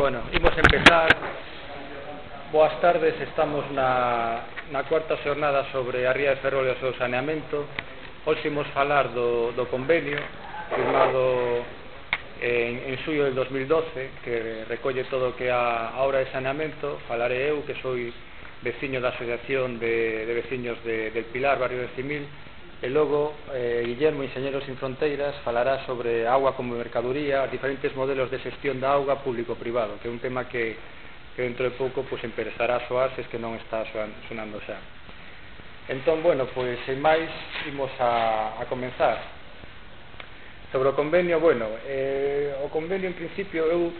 Bueno, imos empezar. Boas tardes, estamos na, na cuarta xornada sobre a ría de Ferrol e o seu saneamento. Hoxe imos falar do, do convenio firmado en, en suyo del 2012 que recolle todo o que a, a obra de saneamento. Falaré eu que sou veciño da Asociación de, de Veciños de, del Pilar, Barrio de Cimil E logo, eh, Guillermo, Enxeñeros sin Fronteiras, falará sobre agua como mercadoría, diferentes modelos de xestión da auga público-privado, que é un tema que, que dentro de pouco pues, empezará a soar se es que non está sonando xa. Entón, bueno, pois, sen máis, imos a, a comenzar. Sobre o convenio, bueno, eh, o convenio, en principio, eu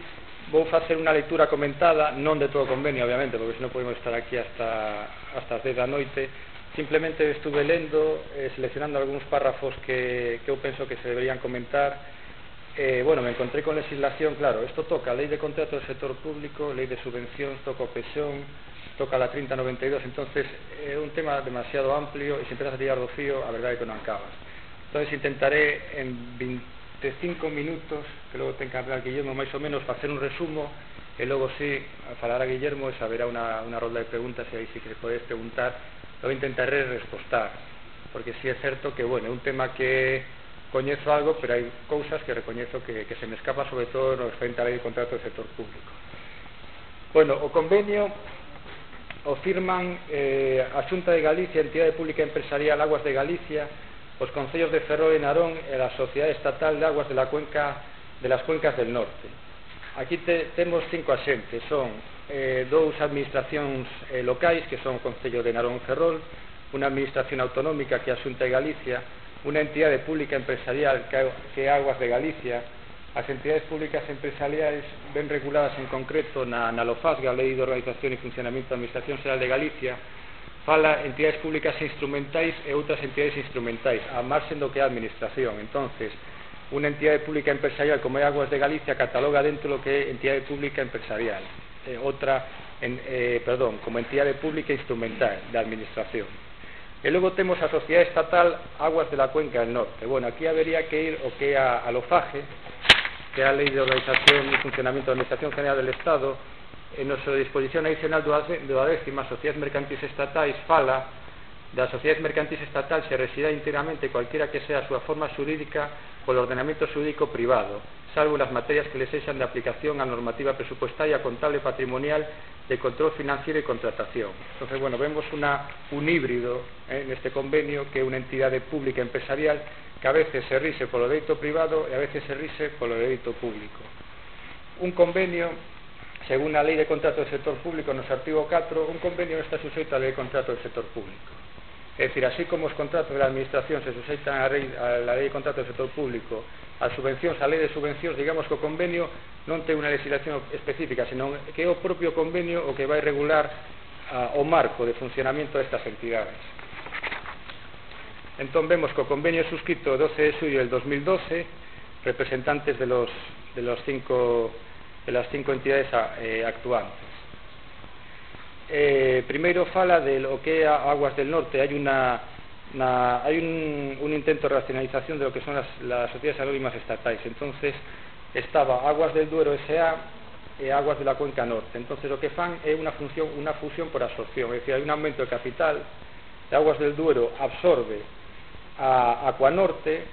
vou facer unha lectura comentada, non de todo o convenio, obviamente, porque senón podemos estar aquí hasta, hasta as 10 da noite, Simplemente estuve lendo, eh, seleccionando algúns párrafos que, que eu penso que se deberían comentar. Eh, bueno, me encontré con legislación, claro, esto toca a lei de contrato do sector público, lei de subvencións, toca o PESON, toca la 3092, entonces é eh, un tema demasiado amplio e se empezas a tirar do fío, a verdade é que non acabas. Entonces intentaré en 25 minutos, que logo ten que hablar Guillermo máis ou menos, facer un resumo e logo sí falar a Guillermo e saberá unha, unha rolda de preguntas e aí sí que podes preguntar eu intentaré respostar porque si sí é certo que, bueno, é un tema que coñezo algo, pero hai cousas que recoñezo que, que se me escapa sobre todo no frente a lei de contrato do sector público Bueno, o convenio o firman eh, a Xunta de Galicia, Entidade Pública Empresarial Aguas de Galicia, os Concellos de Ferrol e Narón eh, e a Sociedade Estatal de Aguas de, la Cuenca, de las Cuencas del Norte. Aquí te, temos cinco axentes, son eh, dous administracións eh, locais que son o Concello de Narón Ferrol unha administración autonómica que é a Xunta de Galicia unha entidade pública empresarial que é Aguas de Galicia. As entidades públicas empresariais ben reguladas en concreto na, na LOFASGA, a Lei de Organización e Funcionamento da Administración Xeral de Galicia. Fala entidades públicas instrumentais e outras entidades instrumentais a marxen do que é a administración. Entonces unha entidade pública empresarial como é Aguas de Galicia cataloga dentro do que é entidade pública empresarial eh, outra en, eh, perdón, como entidade pública instrumental da administración. E logo temos a Sociedade Estatal Aguas de la Cuenca del Norte. Bueno, aquí habería que ir o que a, a LOFAGE, que é a Lei de Organización e Funcionamento da Administración General del Estado, en nosa disposición adicional do, do décima, Sociedades Mercantis Estatais fala das sociedades mercantis estatal se resida íntegramente cualquiera que sea a súa forma xurídica polo ordenamento xurídico privado, salvo nas materias que les sexan de aplicación a normativa presupuestaria, contable patrimonial, de control financiero e contratación. Entonces, bueno, vemos una, un híbrido eh, neste convenio que é unha entidade pública empresarial que a veces se rise polo dereito privado e a veces se rise polo dereito público. Un convenio, según a Lei de Contrato do Sector Público, no artigo 4, un convenio está suxeito á Lei de Contrato do Sector Público. É dicir, así como os contratos da Administración se suxeitan a, rei, a la lei de contratos do sector público, as subvencións, a lei de subvencións, digamos que o convenio non ten unha legislación específica, senón que é o propio convenio o que vai regular a, o marco de funcionamento destas entidades. Entón vemos que o convenio suscrito o 12 de suyo del 2012 representantes de los, de los cinco de las cinco entidades a, eh, actuantes eh, primeiro fala de lo que é Aguas del Norte, hai una na, hai un, un intento de racionalización de lo que son las, las sociedades anónimas estatais. Entonces, estaba Aguas del Duero S.A. e Aguas de la Cuenca Norte. Entonces, o que fan é unha función unha fusión por absorción, é dicir, hai un aumento de capital, de Aguas del Duero absorbe a Acuanorte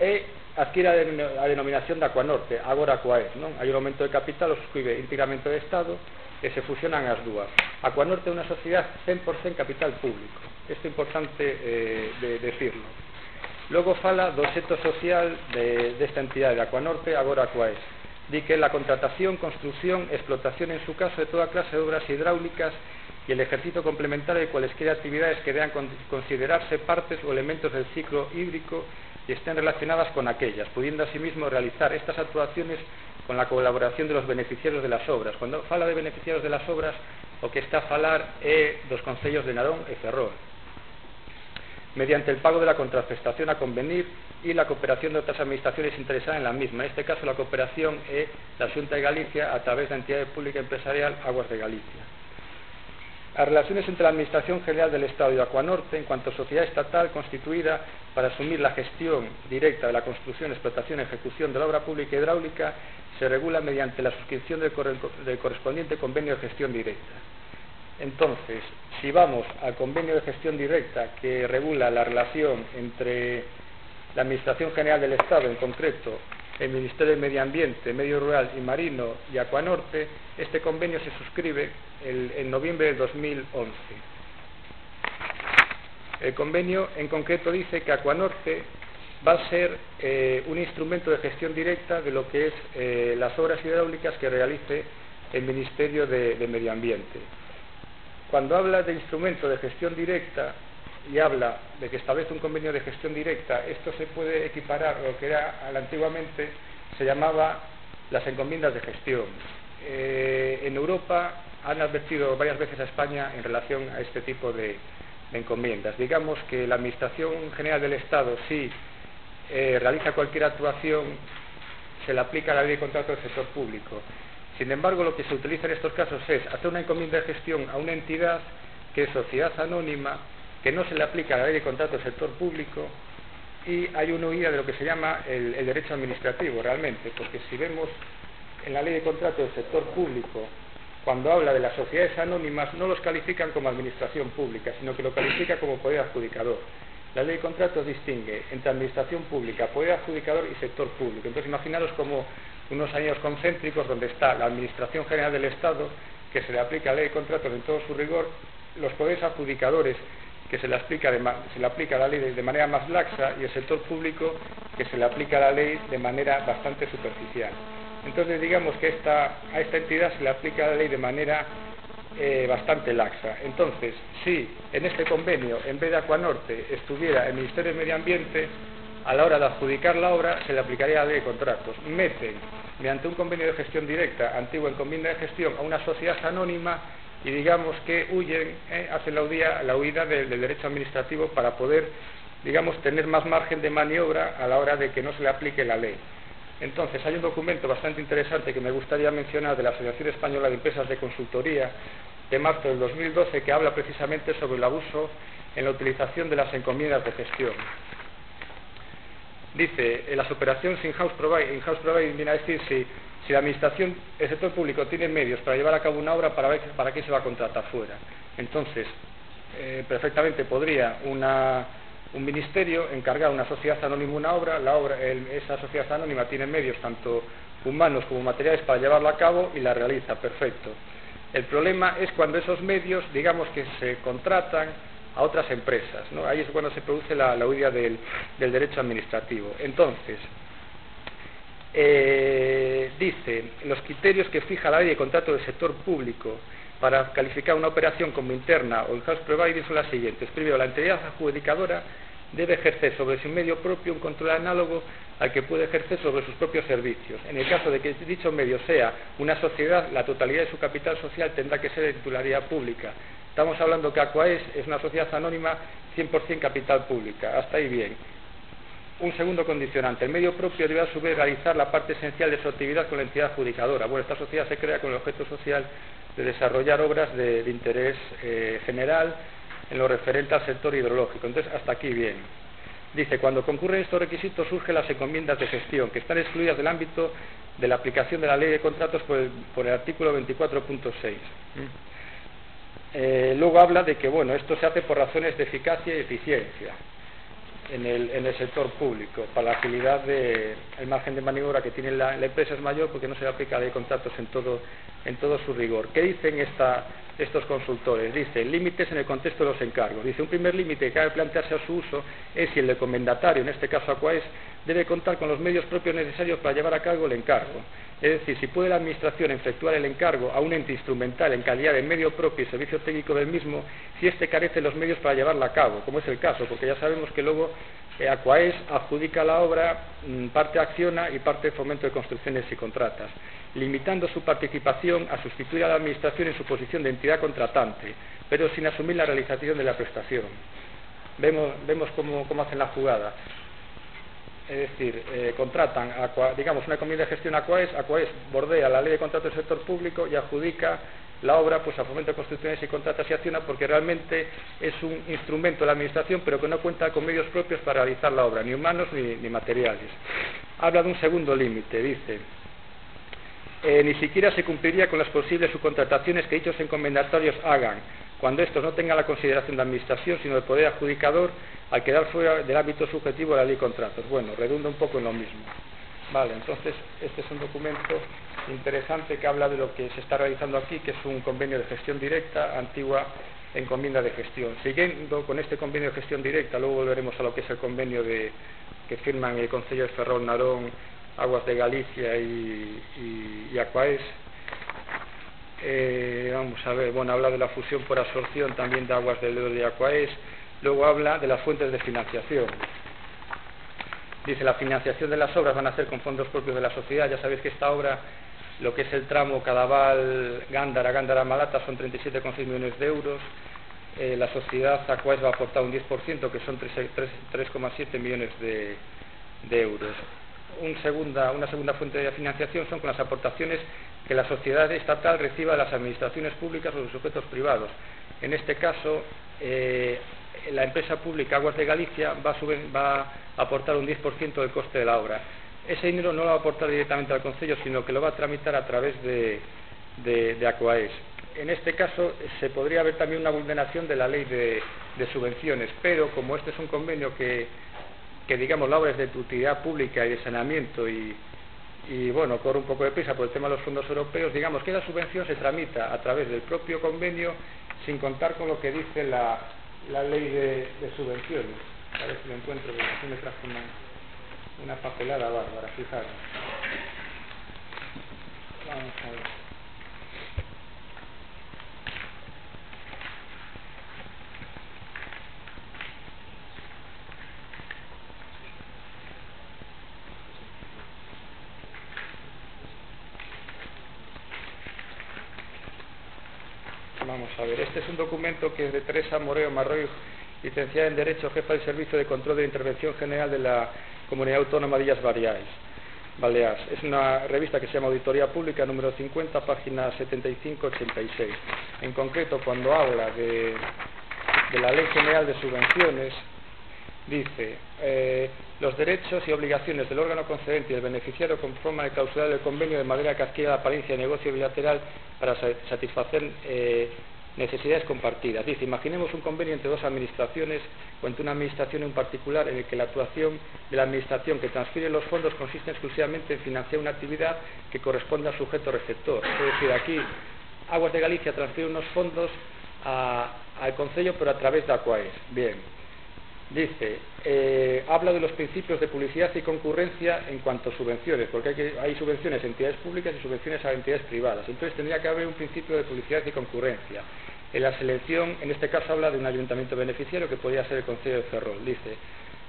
e adquire a, den, a denominación de Acuanorte, agora Acuaes, non? Hai un aumento de capital, o suscribe íntegramente de Estado, e se fusionan as dúas. Acuanorte é unha sociedade 100% capital público Isto é importante eh, de decirlo. Logo fala do xeto social de, desta entidade de Acuanorte, agora Acuaes. Di que la contratación, construcción, explotación en su caso de toda clase de obras hidráulicas y el ejercicio complementario de cualesquiera actividades que deban considerarse partes o elementos del ciclo hídrico y estén relacionadas con aquellas, pudiendo asimismo realizar estas actuaciones con la colaboración de los beneficiarios de las obras. Cuando fala de beneficiarios de las obras, o que está a falar é dos concellos de Narón e Ferrol mediante el pago de la contraprestación a convenir y la cooperación de otras administraciones interesadas en la misma. En este caso, la cooperación es la Junta de Galicia a través de la entidad pública empresarial Aguas de Galicia. las relaciones entre la Administración General del Estado y Acuanorte en cuanto a sociedad estatal constituida para asumir la gestión directa de la construcción, explotación y ejecución de la obra pública hidráulica se regula mediante la suscripción del, del correspondiente convenio de gestión directa. Entonces, si vamos al convenio de gestión directa que regula la relación entre la Administración General del Estado, en concreto el Ministerio de Medio Ambiente, Medio Rural y Marino y Acuanorte, este convenio se suscribe en noviembre de 2011. El convenio en concreto dice que Acuanorte va a ser eh, un instrumento de gestión directa de lo que es eh, las obras hidráulicas que realice el Ministerio de Medio Ambiente. Cuando habla de instrumento de gestión directa y habla de que establece un convenio de gestión directa, esto se puede equiparar a lo que era antiguamente se llamaba las encomiendas de gestión. Eh, en Europa han advertido varias veces a España en relación a este tipo de, encomiendas. Digamos que la Administración General del Estado, si eh, realiza cualquier actuación, se le aplica la ley de contrato del sector público. Sin embargo, lo que se utiliza en estos casos es hacer una encomienda de gestión a una entidad que es sociedad anónima, que no se le aplica la ley de contrato del sector público y hay una huida de lo que se llama el, derecho administrativo realmente, porque si vemos en la ley de contrato del sector público, cuando habla de las sociedades anónimas, no los califican como administración pública, sino que lo califica como poder adjudicador. La ley de contratos distingue entre administración pública, poder adjudicador y sector público. Entonces imaginaros como unos años concéntricos donde está la Administración General del Estado, que se le aplica la ley de contratos en todo su rigor, los poderes adjudicadores, que se le, aplica se le aplica la ley de, manera más laxa, y el sector público, que se le aplica la ley de manera bastante superficial. Entonces digamos que a esta entidad se le aplica la ley de manera eh, bastante laxa. Entonces, si en este convenio, en vez de Acuanorte, estuviera el Ministerio de Medio Ambiente, a la hora de adjudicar la obra se le aplicaría la ley de contratos. Meten, mediante un convenio de gestión directa, antiguo encomienda de gestión, a una sociedad anónima y digamos que huyen, eh, hacen la huida, la huida del, derecho administrativo para poder, digamos, tener más margen de maniobra a la hora de que no se le aplique la ley. Entonces, hay un documento bastante interesante que me gustaría mencionar de la Asociación Española de Empresas de Consultoría de marzo del 2012 que habla precisamente sobre el abuso en la utilización de las encomiendas de gestión. Dice, las operaciones in-house providing, in-house providing viene a decir si, si, la administración, el sector público tiene medios para llevar a cabo una obra, ¿para, para qué se va a contratar fuera? Entonces, eh, perfectamente podría una, un ministerio encargar a una sociedad anónima una obra, la obra esa sociedad anónima tiene medios tanto humanos como materiales para llevarla a cabo y la realiza, perfecto. El problema es cuando esos medios, digamos que se contratan a otras empresas, ¿no? ahí es cuando se produce la, huida del, derecho administrativo. Entonces, eh, dice, los criterios que fija la ley de contrato del sector público para calificar una operación como interna o house provider son las siguientes. Primero, la entidad adjudicadora debe ejercer sobre su medio propio un control análogo al que puede ejercer sobre sus propios servicios. En el caso de que dicho medio sea una sociedad, la totalidad de su capital social tendrá que ser de titularidad pública. Estamos hablando que Aquaes es una sociedad anónima 100% capital pública. Hasta ahí bien. Un segundo condicionante. El medio propio debe a su vez realizar la parte esencial de su actividad con la entidad adjudicadora. Bueno, esta sociedad se crea con el objeto social de desarrollar obras de, interés eh, general en lo referente al sector hidrológico. Entonces, hasta aquí bien. Dice, cuando concurren estos requisitos surgen las encomiendas de gestión, que están excluidas del ámbito de la aplicación de la ley de contratos por el, por el artículo 24.6. Eh, luego habla de que, bueno, esto se hace por razones de eficacia y eficiencia en el, en el sector público. Para la agilidad del margen de maniobra que tiene la, empresa es mayor porque no se aplica de contratos en todo, en todo su rigor. ¿Qué dicen esta, estos consultores? Dicen límites en el contexto de los encargos. Dice un primer límite que cabe plantearse a su uso es si el recomendatario, en este caso Aquaes, debe contar con los medios propios necesarios para llevar a cabo el encargo. Es decir, si puede la Administración efectuar el encargo a un ente instrumental en calidad de medio propio y servicio técnico del mismo, si éste carece los medios para llevarla a cabo, como es el caso, porque ya sabemos que luego eh, Aquaes adjudica la obra, mm, parte acciona y parte fomento de construcciones y contratas, limitando su participación a sustituir a la Administración en su posición de entidad contratante, pero sin asumir la realización de la prestación. Vemos, vemos cómo, hacen la jugada es decir, eh, contratan, digamos, una encomienda de gestión a Aquaes, Aquaes bordea la ley de contrato del sector público y adjudica la obra pues a Fomento de Construcciones y Contratas y Acciona porque realmente es un instrumento de la Administración pero que no cuenta con medios propios para realizar la obra, ni humanos ni, ni materiales. Habla de un segundo límite, dice, eh, ni siquiera se cumpliría con las posibles subcontrataciones que dichos encomendatorios hagan, cuando estos no tengan la consideración de administración, sino de poder adjudicador, al quedar fuera del ámbito subjetivo de la ley de contratos. Bueno, redunda un poco en lo mismo. Vale, entonces este es un documento interesante que habla de lo que se está realizando aquí, que es un convenio de gestión directa, antigua encomienda de gestión. Siguiendo con este convenio de gestión directa, luego volveremos a lo que es el convenio de, que firman el Consejo de Ferrol Narón, Aguas de Galicia y, y, Aquaes. Eh, vamos a ver, bueno, habla de la fusión por absorción también de Aguas del Ebro y Aquaes. Luego habla de las fuentes de financiación. Dice, la financiación de las obras van a ser con fondos propios de la sociedad. Ya sabéis que esta obra, lo que es el tramo Cadaval, Gándara, Gándara, Malata, son 37,6 millones de euros. Eh, la sociedad Aquaes va a aportar un 10%, que son 3,7 millones de euros. Un segunda, una segunda fuente de financiación son con las aportaciones que la sociedad estatal reciba de las administraciones públicas o de sujetos privados. En este caso, eh, la empresa pública Aguas de Galicia va a, va a aportar un 10% del coste de la obra. Ese dinero no lo va a aportar directamente al Consejo, sino que lo va a tramitar a través de, de, de Aquaes. En este caso se podría ver también una vulneración de la ley de, de subvenciones, pero como este es un convenio que, que, digamos, la obra es de utilidad pública y de saneamiento y, y, bueno, corre un poco de prisa por el tema de los fondos europeos, digamos que la subvención se tramita a través del propio convenio sin contar con lo que dice la, la ley de, subvenciones. A ver si lo encuentro, porque aquí me trajo una, una papelada bárbara, fijaros. Vamos a ver. Vamos a ver, este es un documento que es de Teresa Moreo Marroy, licenciada en Derecho, jefa del Servicio de Control de Intervención General de la Comunidad Autónoma de Illas Baleares. Baleares. Es una revista que se llama Auditoría Pública, número 50, página 75-86. En concreto, cuando habla de, de la Ley General de Subvenciones, dice, eh, los derechos y obligaciones del órgano concedente y del beneficiario conforman el clausular del convenio de manera que adquiera la apariencia de negocio bilateral para satisfacer eh, necesidades compartidas. Dice, imaginemos un convenio entre dos administraciones o entre una administración en particular en el que la actuación de la administración que transfiere los fondos consiste exclusivamente en financiar una actividad que corresponde al sujeto receptor. Es decir, aquí Aguas de Galicia transfiere unos fondos al Concello pero a través de Aquaes. Bien. Dice, eh, habla de los principios de publicidad y concurrencia en cuanto a subvenciones, porque hay, que, hay, subvenciones a entidades públicas y subvenciones a entidades privadas. Entonces tendría que haber un principio de publicidad y concurrencia. En la selección, en este caso habla de un ayuntamiento beneficiario que podría ser el Consejo de Ferrol. Dice,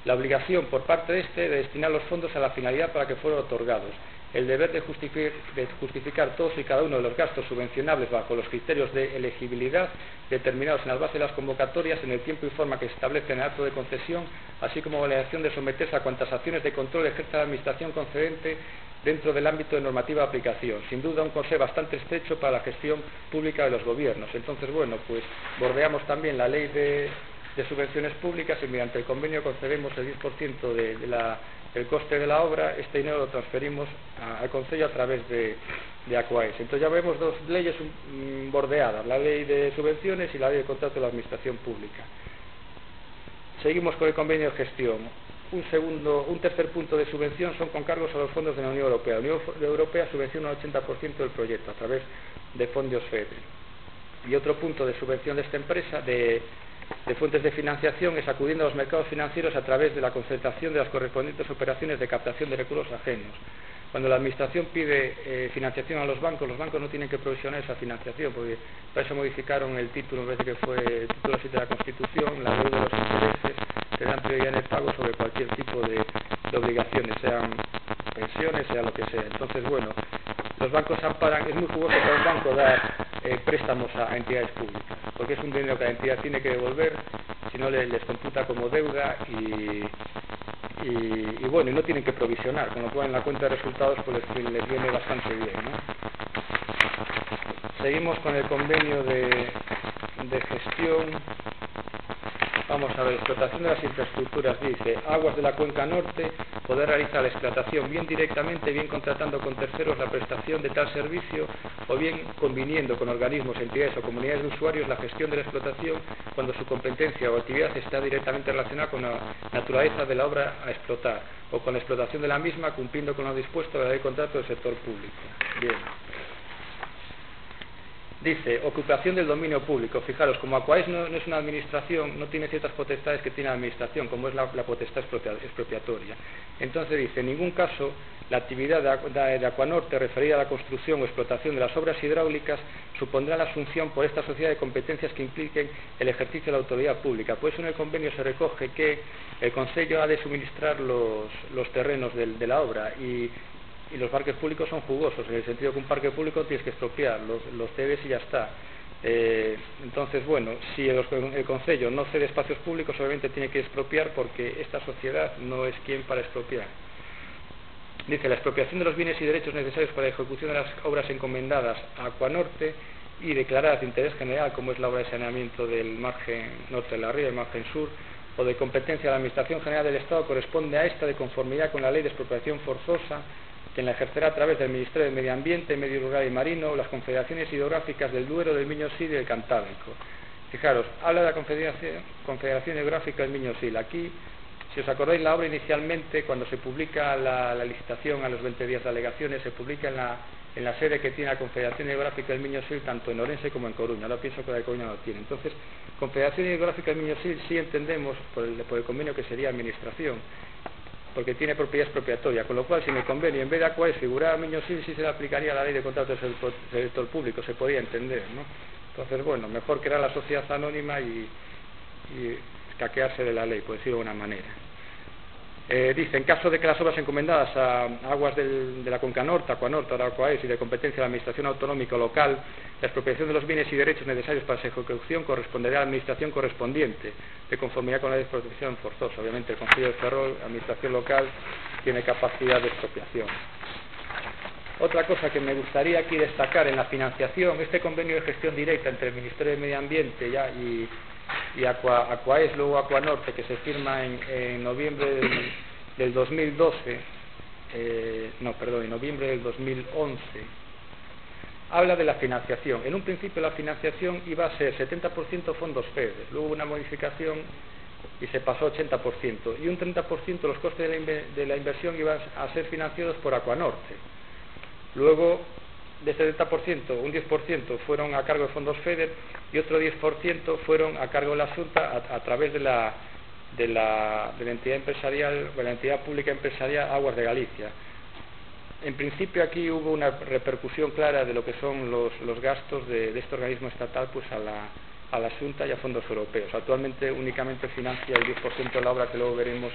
la obligación por parte de este de destinar los fondos a la finalidad para que fueran otorgados el deber de justificar, de justificar, todos y cada uno de los gastos subvencionables bajo los criterios de elegibilidad determinados en las bases de las convocatorias en el tiempo y forma que se establece en el acto de concesión, así como la obligación de someterse a cuantas acciones de control ejerce la Administración concedente dentro del ámbito de normativa de aplicación. Sin duda, un consejo bastante estrecho para la gestión pública de los gobiernos. Entonces, bueno, pues bordeamos también la ley de, de subvenciones públicas y mediante el convenio concedemos el 10% de, la el coste de la obra, este dinero lo transferimos al Consejo a través de, de Aquaes. Entonces ya vemos dos leyes bordeadas, la ley de subvenciones y la ley de contrato de la administración pública. Seguimos con el convenio de gestión. Un, segundo, un tercer punto de subvención son con cargos a los fondos de la Unión Europea. La Unión Europea subvenciona el 80% del proyecto a través de fondos FEDE. Y otro punto de subvención de esta empresa, de, de fuentes de financiación es acudiendo a los mercados financieros a través de la concentración de las correspondientes operaciones de captación de recursos ajenos. Cuando la Administración pide eh, financiación a los bancos, los bancos no tienen que provisionar esa financiación, porque para eso modificaron el título, vez de que fue el título 7 de la Constitución, la ley de los intereses, te dan prioridad en el pago sobre cualquier tipo de, obligaciones, sean pensiones, sea lo que sea. Entonces, bueno, los bancos amparan, es muy jugoso para un banco dar eh, préstamos a, entidades públicas, porque es un dinero que la entidad tiene que devolver, si no les, computa como deuda y, y, bueno, y no tienen que provisionar, con lo la cuenta de resultados pues les, les viene bastante bien. ¿no? Seguimos con el convenio de, de gestión Vamos a ver, explotación de las infraestructuras, dice, aguas de la cuenca norte, poder realizar la explotación bien directamente, bien contratando con terceros la prestación de tal servicio o bien conviniendo con organismos, entidades o comunidades de usuarios la gestión de la explotación cuando su competencia o actividad está directamente relacionada con la naturaleza de la obra a explotar o con la explotación de la misma cumpliendo con lo dispuesto de la ley de contrato del sector público. Bien. Dice, ocupación del dominio público. Fijaros, como Aquaes no, no, es una administración, no tiene ciertas potestades que tiene la administración, como es la, potestad expropiatoria. Entonces dice, en ningún caso la actividad de, de, Aquanorte referida a la construcción o explotación de las obras hidráulicas supondrá la asunción por esta sociedad de competencias que impliquen el ejercicio de la autoridad pública. Por eso en el convenio se recoge que el Consejo ha de suministrar los, terrenos de la obra y y los parques públicos son jugosos, en el sentido que un parque público tienes que expropiar, los, los y ya está. Eh, entonces, bueno, si el, el Consejo no cede espacios públicos, obviamente tiene que expropiar porque esta sociedad no es quien para expropiar. Dice, la expropiación de los bienes y derechos necesarios para la ejecución de las obras encomendadas a Acuanorte y declaradas de interés general, como es la obra de saneamiento del margen norte de la ría, el margen sur, o de competencia de la Administración General del Estado, corresponde a esta de conformidad con la ley de expropiación forzosa quien la ejercerá a través del Ministerio de Medio Ambiente, Medio Rural y Marino, las confederaciones hidrográficas del Duero, del Miño-Sil y del Cantábrico. Fijaros, habla de la Confederación, Confederación Hidrográfica del Miño-Sil. Aquí, si os acordáis, la obra inicialmente, cuando se publica la, licitación a los 20 días de alegaciones, se publica en la, en la sede que tiene la Confederación Hidrográfica del Miño-Sil, tanto en Orense como en Coruña. Ahora pienso que la de Coruña no tiene. Entonces, Confederación Hidrográfica del Miño-Sil sí entendemos, por el, por el convenio que sería administración, porque tiene propiedad expropiatoria, con lo cual si en el convenio en vez de Aquaes figurara Miñosil sí se le aplicaría la ley de contratos del sector público, se podía entender, ¿no? Entonces, bueno, mejor crear la sociedad anónima y, y de la ley, por decirlo de alguna manera. Eh, dice, en caso de que las obras encomendadas a aguas del, de la Conca Norte, Acuanorte, ahora Acuaes y de competencia de la Administración Autonómica Local, la expropiación de los bienes y derechos necesarios para su ejecución corresponderá a la Administración correspondiente, de conformidad con la ley de expropiación forzosa. Obviamente, el Consejo de Ferrol, Administración Local, tiene capacidad de expropiación. Otra cosa que me gustaría aquí destacar en la financiación, este convenio de gestión directa entre el Ministerio de Medio Ambiente ya, y, y Aqua, Aquaes, luego Aquanorte, que se firma en, en noviembre del, del 2012, eh, no, perdón, en noviembre del 2011, habla de la financiación. En un principio la financiación iba a ser 70% fondos FEDER, luego una modificación y se pasó a 80%, y un 30% los costes de la, de la inversión iban a ser financiados por Aquanorte. Luego de ese 70%, un 10% fueron a cargo de fondos FEDER y otro 10% fueron a cargo de la Junta a, a través de la, de, la, de la entidad empresarial, de la entidad pública empresarial Aguas de Galicia. En principio aquí hubo una repercusión clara de lo que son los, los gastos de, de, este organismo estatal pues a la, a la Junta y a fondos europeos. Actualmente únicamente financia el 10% de la obra que luego veremos.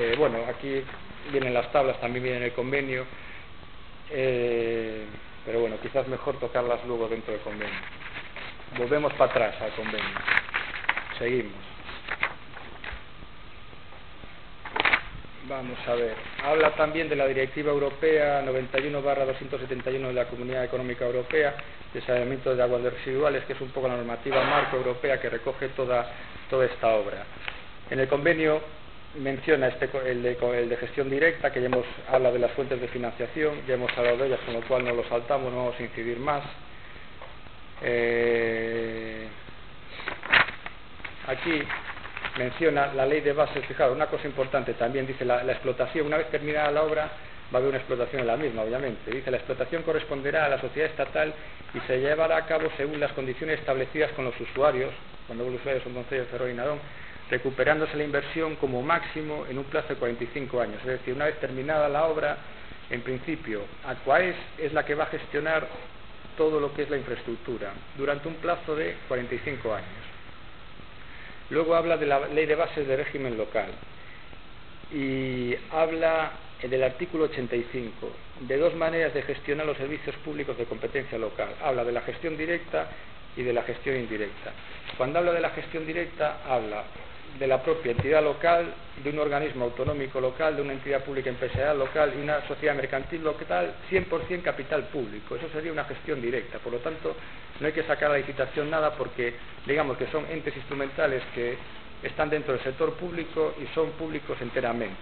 Eh, bueno, aquí vienen las tablas, también viene el convenio. Eh, pero bueno, quizás mejor tocarlas luego dentro del convenio. Volvemos para atrás al convenio. Seguimos. Vamos a ver. Habla también de la Directiva Europea 91-271 de la Comunidad Económica Europea de saneamiento de aguas residuales, que es un poco la normativa marco europea que recoge toda, toda esta obra. En el convenio menciona este, el, de, el de gestión directa, que ya hemos hablado de las fuentes de financiación, ya hemos hablado de ellas, con lo cual no lo saltamos, no vamos a incidir más. Eh, aquí menciona la ley de bases, fijaros, una cosa importante también dice la, explotación, una vez terminada la obra va a haber una explotación en la misma, obviamente. Dice la explotación corresponderá a la sociedad estatal y se llevará a cabo según las condiciones establecidas con los usuarios, cuando los usuarios son Concello de Ferrol y Narón, recuperándose la inversión como máximo en un plazo de 45 años. Es decir, una vez terminada la obra, en principio, Aquaes es la que va a gestionar todo lo que es la infraestructura durante un plazo de 45 años. Luego habla de la ley de bases de régimen local y habla del artículo 85 de dos maneras de gestionar los servicios públicos de competencia local. Habla de la gestión directa y de la gestión indirecta. Cuando habla de la gestión directa, habla de la propia entidad local, de un organismo autonómico local, de una entidad pública empresarial local y una sociedad mercantil local, 100% capital público. Eso sería una gestión directa. Por lo tanto, no hay que sacar a la licitación nada porque, digamos que son entes instrumentales que están dentro del sector público y son públicos enteramente.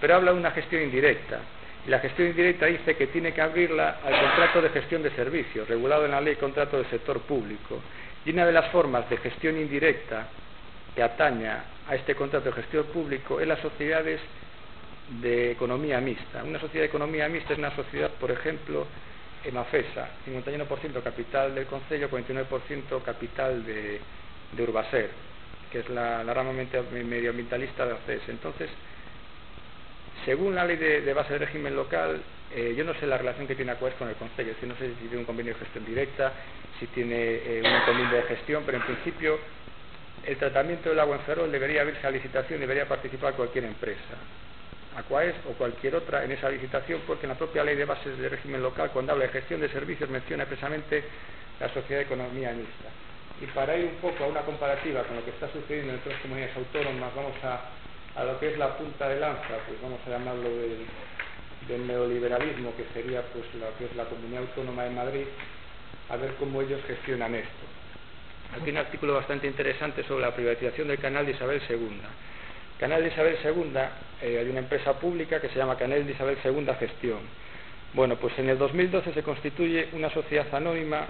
Pero habla de una gestión indirecta. Y la gestión indirecta dice que tiene que abrirla al contrato de gestión de servicios, regulado en la ley contrato del sector público. Y una de las formas de gestión indirecta que ataña a este contrato de gestión público es las sociedades de economía mixta. Una sociedad de economía mixta es una sociedad, por ejemplo, Emafesa, 51% capital del Concello, 49% capital de, Urbaser, que es la, la, rama medioambientalista de ACES. Entonces, según la ley de, base del régimen local, eh, yo no sé la relación que tiene ACUES con el Concello, no sé si tiene un convenio de gestión directa, si tiene eh, un convenio de gestión, pero en principio el tratamiento del agua en Ferrol debería abrirse a licitación, debería participar cualquier empresa, Aquaes o cualquier otra en esa licitación, porque en la propia ley de bases del régimen local, cuando habla de gestión de servicios, menciona expresamente la sociedad de economía mixta. Y para ir un poco a una comparativa con lo que está sucediendo en otras comunidades autónomas, vamos a, a lo que es la punta de lanza, pues vamos a llamarlo del, del neoliberalismo, que sería pues lo que es la comunidad autónoma de Madrid, a ver cómo ellos gestionan esto. Aquí un artículo bastante interesante sobre la privatización del canal de Isabel II. Canal de Isabel II, eh, hay una empresa pública que se llama Canal de Isabel II Gestión. Bueno, pues en el 2012 se constituye una sociedad anónima,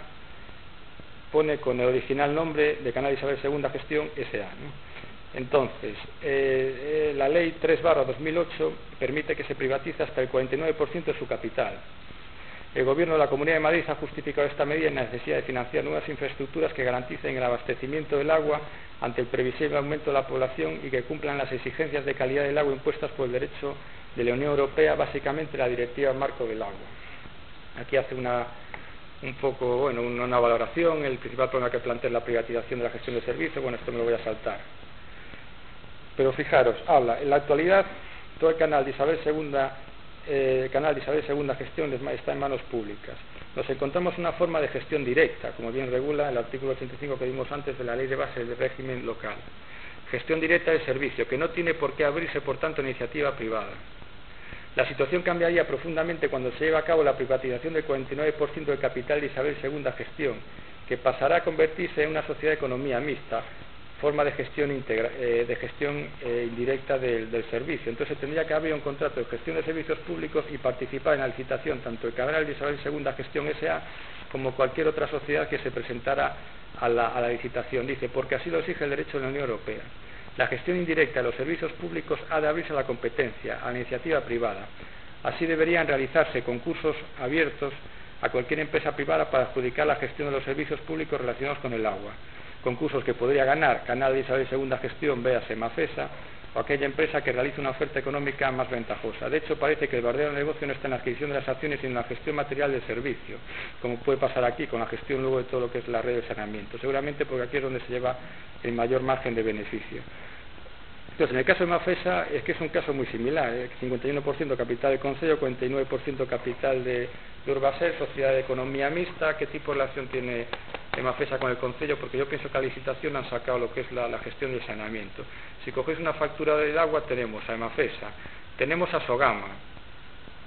pone con el original nombre de Canal de Isabel II Gestión SA. Entonces, eh, eh, la ley 3 2008 permite que se privatice hasta el 49% de su capital. El Gobierno de la Comunidad de Madrid ha justificado esta medida en la necesidad de financiar nuevas infraestructuras que garanticen el abastecimiento del agua ante el previsible aumento de la población y que cumplan las exigencias de calidad del agua impuestas por el derecho de la Unión Europea, básicamente la Directiva Marco del Agua. Aquí hace una, un poco, bueno, una valoración, el principal problema que plantea es la privatización de la gestión de servicios, bueno, esto me lo voy a saltar. Pero fijaros, habla, en la actualidad todo el canal de Isabel II eh, canal de Isabel Segunda Gestión está en manos públicas. Nos encontramos una forma de gestión directa, como bien regula el artículo 85 que vimos antes de la Ley de Base del Régimen Local. Gestión directa del servicio, que no tiene por qué abrirse, por tanto, iniciativa privada. La situación cambiaría profundamente cuando se lleve a cabo la privatización del 49% del capital de Isabel II Gestión, que pasará a convertirse en una sociedad de economía mixta, forma de gestión, eh, de gestión eh, indirecta del, servicio. Entonces tendría que haber un contrato de gestión de servicios públicos y participar en la licitación tanto el Cabral de Isabel II Gestión S.A. como cualquier otra sociedad que se presentara a la, a la licitación. Dice, porque así lo exige el derecho de la Unión Europea. La gestión indirecta de los servicios públicos ha de abrirse a la competencia, a la iniciativa privada. Así deberían realizarse concursos abiertos a cualquier empresa privada para adjudicar la gestión de los servicios públicos relacionados con el agua concursos que podría ganar Canal de Isabel Segunda Gestión, véase Mafesa, o aquella empresa que realice una oferta económica más ventajosa. De hecho, parece que el verdadero negocio no está en la adquisición de las acciones, sino en la gestión material del servicio, como puede pasar aquí con la gestión luego de todo lo que es la red de saneamiento. Seguramente porque aquí es donde se lleva el mayor margen de beneficio. Entonces, en el caso de Mafesa es que es un caso muy similar, 51% ¿eh? capital del Consejo, 49% capital de, de Urbaser, sociedad de economía mixta, ¿qué tipo de relación tiene Mafesa con el Consejo? Porque yo pienso que a licitación han sacado lo que es la, gestión del saneamiento. Si cogéis una factura del agua, tenemos a Emafesa, tenemos a Sogama,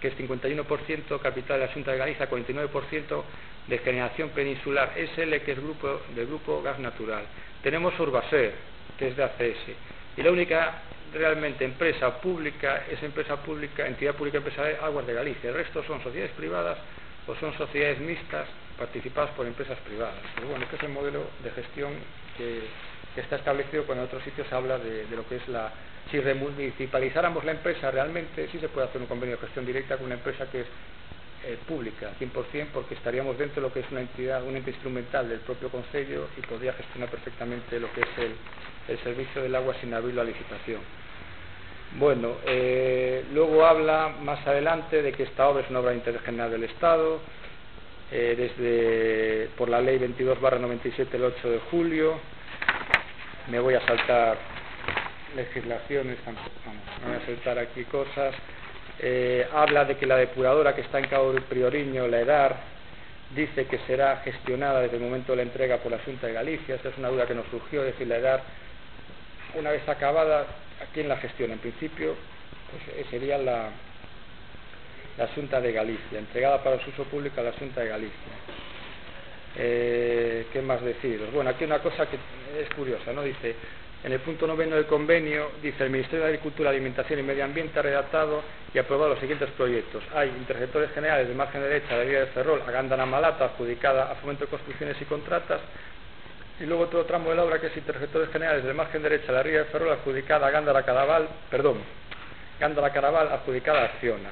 que es 51% capital de la Junta de Galicia, 49% de generación peninsular, SL, que es grupo, del grupo gas natural. Tenemos Urbaser, que es de ACS y la única realmente empresa pública es empresa pública, entidad pública empresarial Aguas de Galicia. El resto son sociedades privadas o son sociedades mixtas participadas por empresas privadas. Pero bueno, este es el modelo de gestión que, está establecido cuando en otros sitios se habla de, lo que es la... Si remunicipalizáramos la empresa realmente, sí se puede hacer un convenio de gestión directa con una empresa que es eh, pública, 100%, porque estaríamos dentro de lo que es una entidad, un ente instrumental del propio Consejo y podría gestionar perfectamente lo que es el, el servicio del agua sin abrir la licitación. Bueno, eh, luego habla más adelante de que esta obra es una obra de interés general del Estado, eh, desde por la ley 22 97 el 8 de julio. Me voy a saltar legislaciones, vamos, me voy a saltar aquí cosas. Eh, habla de que la depuradora que está en Cabo Prioriño, la EDAR, dice que será gestionada desde el momento de la entrega por la Junta de Galicia. Esta es una duda que nos surgió, es decir, la EDAR una vez acabada, ¿quién la gestiona? En principio, pues, eh, sería la, la Junta de Galicia, entregada para su uso público a la Junta de Galicia. Eh, ¿Qué más deciros? Bueno, aquí una cosa que es curiosa, ¿no? Dice, en el punto noveno del convenio, dice el Ministerio de Agricultura, Alimentación y Medio Ambiente ha redactado y aprobado los siguientes proyectos. Hay interceptores generales de margen derecha de vía de Ferrol a Gándara Malata, adjudicada a Fomento de Construcciones y Contratas, y luego otro tramo de la obra que es interceptores generales de margen derecha de la ría de Ferrol, adjudicada a Gándara Caraval, perdón, Gándara Caraval, adjudicada a Acciona.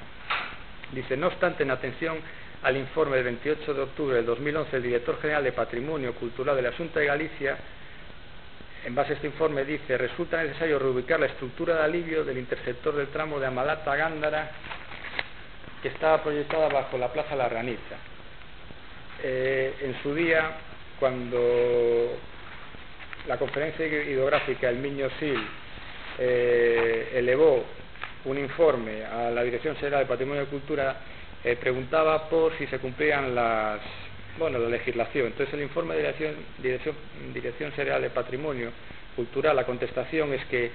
Dice, no obstante, en atención al informe del 28 de octubre del 2011 el director general de Patrimonio Cultural de la Junta de Galicia, en base a este informe dice, resulta necesario reubicar la estructura de alivio del interceptor del tramo de Amalata Gándara que estaba proyectada bajo la Plaza La Ranita. Eh, en su día, cuando la conferencia hidrográfica El Miño Sil eh, elevó un informe a la Dirección General de Patrimonio y Cultura, eh, preguntaba por si se cumplían las, bueno, la legislación. Entonces, el informe de Dirección, Dirección, General de Patrimonio Cultural, la contestación es que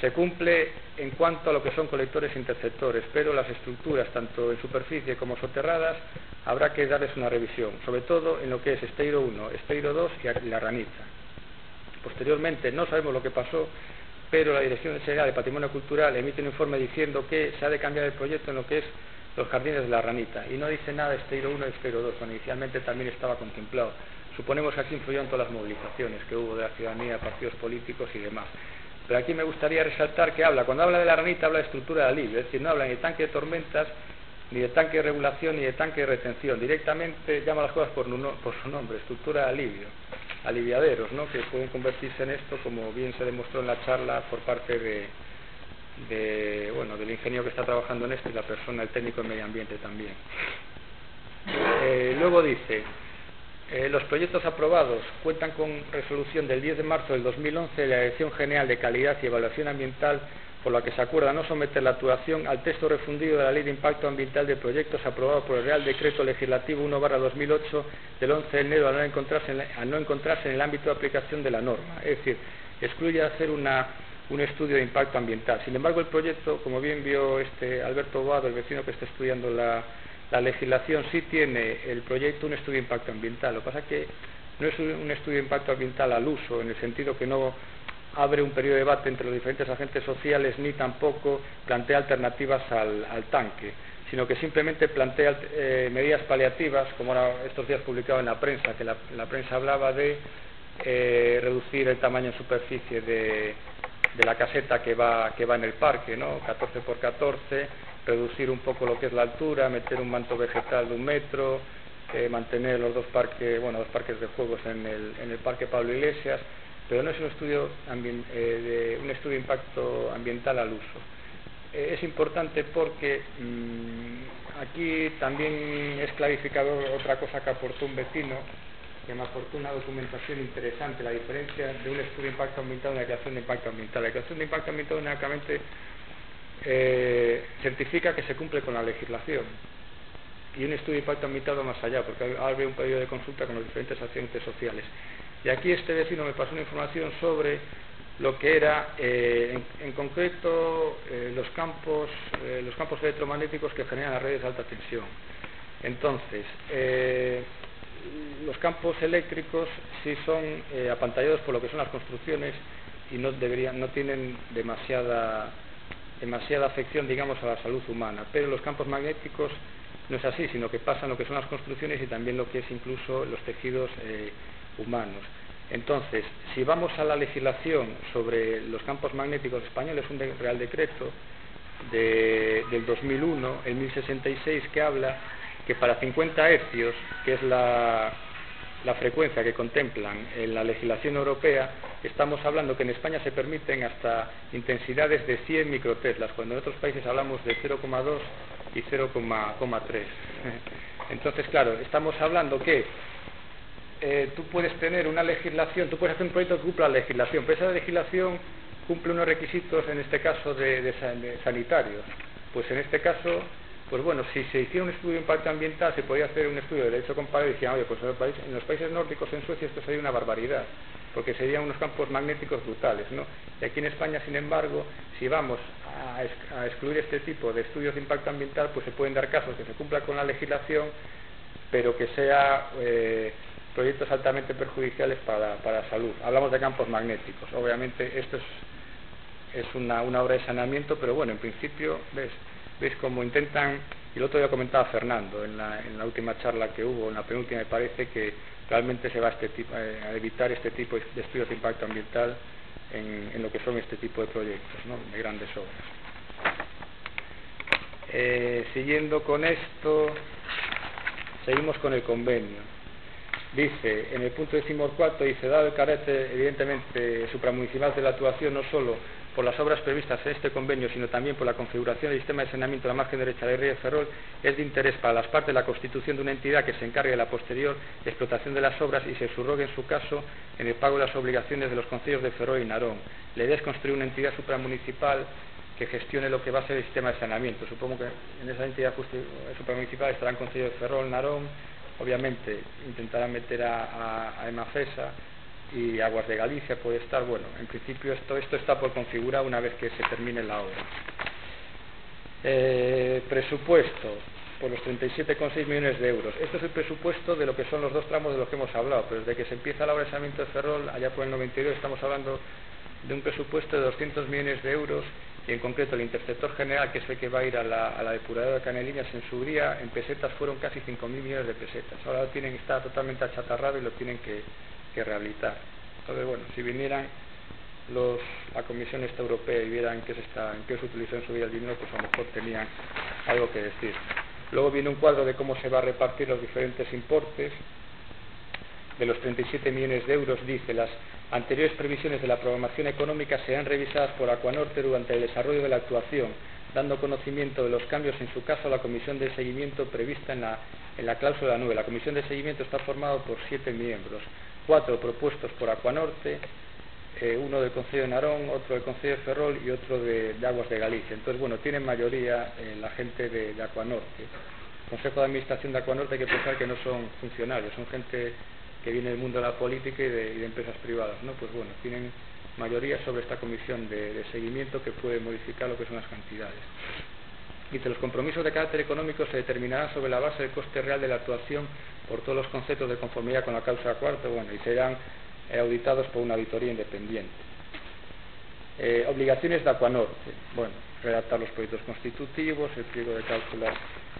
se cumple en cuanto a lo que son colectores e interceptores, pero las estructuras, tanto en superficie como soterradas, habrá que darles una revisión, sobre todo en lo que es Esteiro 1, Esteiro 2 y la Ranita. Posteriormente, no sabemos lo que pasó, pero la Dirección General de Patrimonio Cultural emite un informe diciendo que se ha de cambiar el proyecto en lo que es los jardines de la ranita y no dice nada Esteiro 1 y Esteiro 2, cuando inicialmente también estaba contemplado. Suponemos que aquí influyeron todas las movilizaciones que hubo de la ciudadanía, partidos políticos y demás. Pero aquí me gustaría resaltar que habla, cuando habla de la ranita, habla de estructura de alivio, es decir, no habla ni de tanque de tormentas, ni de tanque de regulación, ni de tanque de retención. Directamente llama las cosas por, por su nombre, estructura de alivio, aliviaderos, ¿no? que pueden convertirse en esto, como bien se demostró en la charla por parte de, de, bueno, del ingeniero que está trabajando en esto y la persona, el técnico de medio ambiente también. Eh, luego dice, eh, los proyectos aprobados cuentan con resolución del 10 de marzo del 2011 de la Dirección General de Calidad y Evaluación Ambiental por la que se acuerda no someter la actuación al texto refundido de la Ley de Impacto Ambiental de Proyectos aprobado por el Real Decreto Legislativo 1-2008 del 11 de enero al no, encontrarse en, al no encontrarse en el ámbito de aplicación de la norma. Es decir, excluye hacer una un estudio de impacto ambiental. Sin embargo, el proyecto, como bien vio este Alberto Boado, el vecino que está estudiando la, legislación, sí tiene el proyecto un estudio de impacto ambiental. Lo que pasa es que no es un estudio de impacto ambiental al uso, en el sentido que no abre un periodo de debate entre los diferentes agentes sociales ni tampoco plantea alternativas al, tanque, sino que simplemente plantea eh, medidas paliativas, como ahora estos días publicado en la prensa, que la, prensa hablaba de eh, reducir el tamaño en superficie de, de la caseta que va, que va en el parque, ¿no? 14 por 14, reducir un poco lo que es la altura, meter un manto vegetal de un metro, eh, mantener los dos parques, bueno, dos parques de juegos en el, en el Parque Pablo Iglesias, pero no es un estudio, eh, de, un estudio de impacto ambiental al uso. Eh, es importante porque mm, aquí también es clarificador otra cosa que aportó un vecino, que me aportó una documentación interesante, la diferencia de un estudio de impacto ambiental y una declaración de impacto ambiental. La declaración de impacto ambiental únicamente eh, certifica que se cumple con la legislación y un estudio de impacto ambiental más allá, porque abre un periodo de consulta con los diferentes agentes sociales. Y aquí este vecino me pasó una información sobre lo que era, eh, en, concreto, eh, los, campos, los campos electromagnéticos que generan las redes de alta tensión. Entonces, los campos eléctricos sí son eh, apantallados por lo que son las construcciones y no deberían, no tienen demasiada demasiada afección digamos a la salud humana, pero los campos magnéticos no es así, sino que pasan lo que son las construcciones y también lo que es incluso los tejidos eh, humanos. Entonces, si vamos a la legislación sobre los campos magnéticos españoles, un Real Decreto del 2001, el 1066, que habla que para 50 hercios, que es la, frecuencia que contemplan en la legislación europea, estamos hablando que en España se permiten hasta intensidades de 100 microteslas, cuando en otros países hablamos de 0,2 y 0,3. Entonces, claro, estamos hablando que eh, tú puedes tener una legislación, tú puedes hacer un proyecto que cumpla la legislación, pero esa legislación cumple unos requisitos, en este caso, de sanitarios. Pues en este caso pues bueno, si se hiciera un estudio de impacto ambiental, se podía hacer un estudio de derecho comparado y decían, oye, pues en los, países, en los países nórdicos, en Suecia, esto sería una barbaridad, porque serían unos campos magnéticos brutales, ¿no? Y aquí en España, sin embargo, si vamos a, excluir este tipo de estudios de impacto ambiental, pues se pueden dar casos que se cumpla con la legislación, pero que sea eh, proyectos altamente perjudiciales para, para la salud. Hablamos de campos magnéticos. Obviamente esto es, es una, una obra de saneamiento, pero bueno, en principio, ves, ves cómo intentan, y el otro día comentaba Fernando en la, en la última charla que hubo, en la penúltima me parece que realmente se va a, este tipo, eh, a evitar este tipo de estudios de impacto ambiental en, lo que son este tipo de proyectos, ¿no? de grandes obras. Eh, siguiendo con esto, seguimos con el convenio. Dice, en el punto decimocuarto, dice, dado el carácter evidentemente supramunicipal de la actuación, no solo por las obras previstas en este convenio, sino también por la configuración del sistema de saneamiento de la margen derecha del río de Ferrol, es de interés para las partes la constitución de una entidad que se encargue de la posterior explotación de las obras y se subrogue en su caso en el pago de las obligaciones de los concilios de Ferrol y Narón. La idea es construir una entidad supramunicipal que gestione lo que va a ser el sistema de saneamiento. Supongo que en esa entidad supramunicipal estarán concilios de Ferrol, Narón, obviamente intentarán meter a, a, a EMAFESA y Aguas de Galicia puede estar, bueno, en principio esto, esto está por configurar una vez que se termine la obra. Eh, presupuesto por los 37,6 millones de euros. Este es el presupuesto de lo que son los dos tramos de los que hemos hablado, pero desde que se empieza el abresamiento de Ferrol, allá por el 92, estamos hablando de un presupuesto de 200 millones de euros y en concreto el interceptor general, que es el que va a ir a la, a la depuradora de Canelinas en su día, en pesetas fueron casi 5.000 millones de pesetas. Ahora lo tienen, está totalmente achatarrado y lo tienen que, que rehabilitar. Entonces, bueno, si vinieran los, la Comisión Esta Europea y vieran qué se, está, en qué se utilizó en su día el dinero, pues a lo mejor tenían algo que decir. Luego viene un cuadro de cómo se va a repartir los diferentes importes. De los 37 millones de euros, dice, las anteriores previsiones de la programación económica serán revisadas por Acuanorte durante el desarrollo de la actuación, dando conocimiento de los cambios en su caso a la comisión de seguimiento prevista en la, en la cláusula 9. La comisión de seguimiento está formada por siete miembros cuatro propuestos por Acuanorte, eh, uno del Consejo de Narón, otro del Consejo de Ferrol y otro de, Aguas de Galicia. Entonces, bueno, tienen mayoría eh, la gente de, de Acuanorte. El Consejo de Administración de Acuanorte hay que pensar que no son funcionarios, son gente que viene del mundo de la política y de, empresas privadas, ¿no? Pues bueno, tienen mayoría sobre esta comisión de seguimiento que puede modificar lo que son las cantidades. Dice, los compromisos de carácter económico se determinarán sobre la base del coste real de la actuación por todos los conceptos de conformidad con la causa cuarta, bueno, y serán eh, auditados por una auditoría independiente. Eh, obligaciones de Acuanorte, bueno, redactar los proyectos constitutivos, el pliego de cláusulas,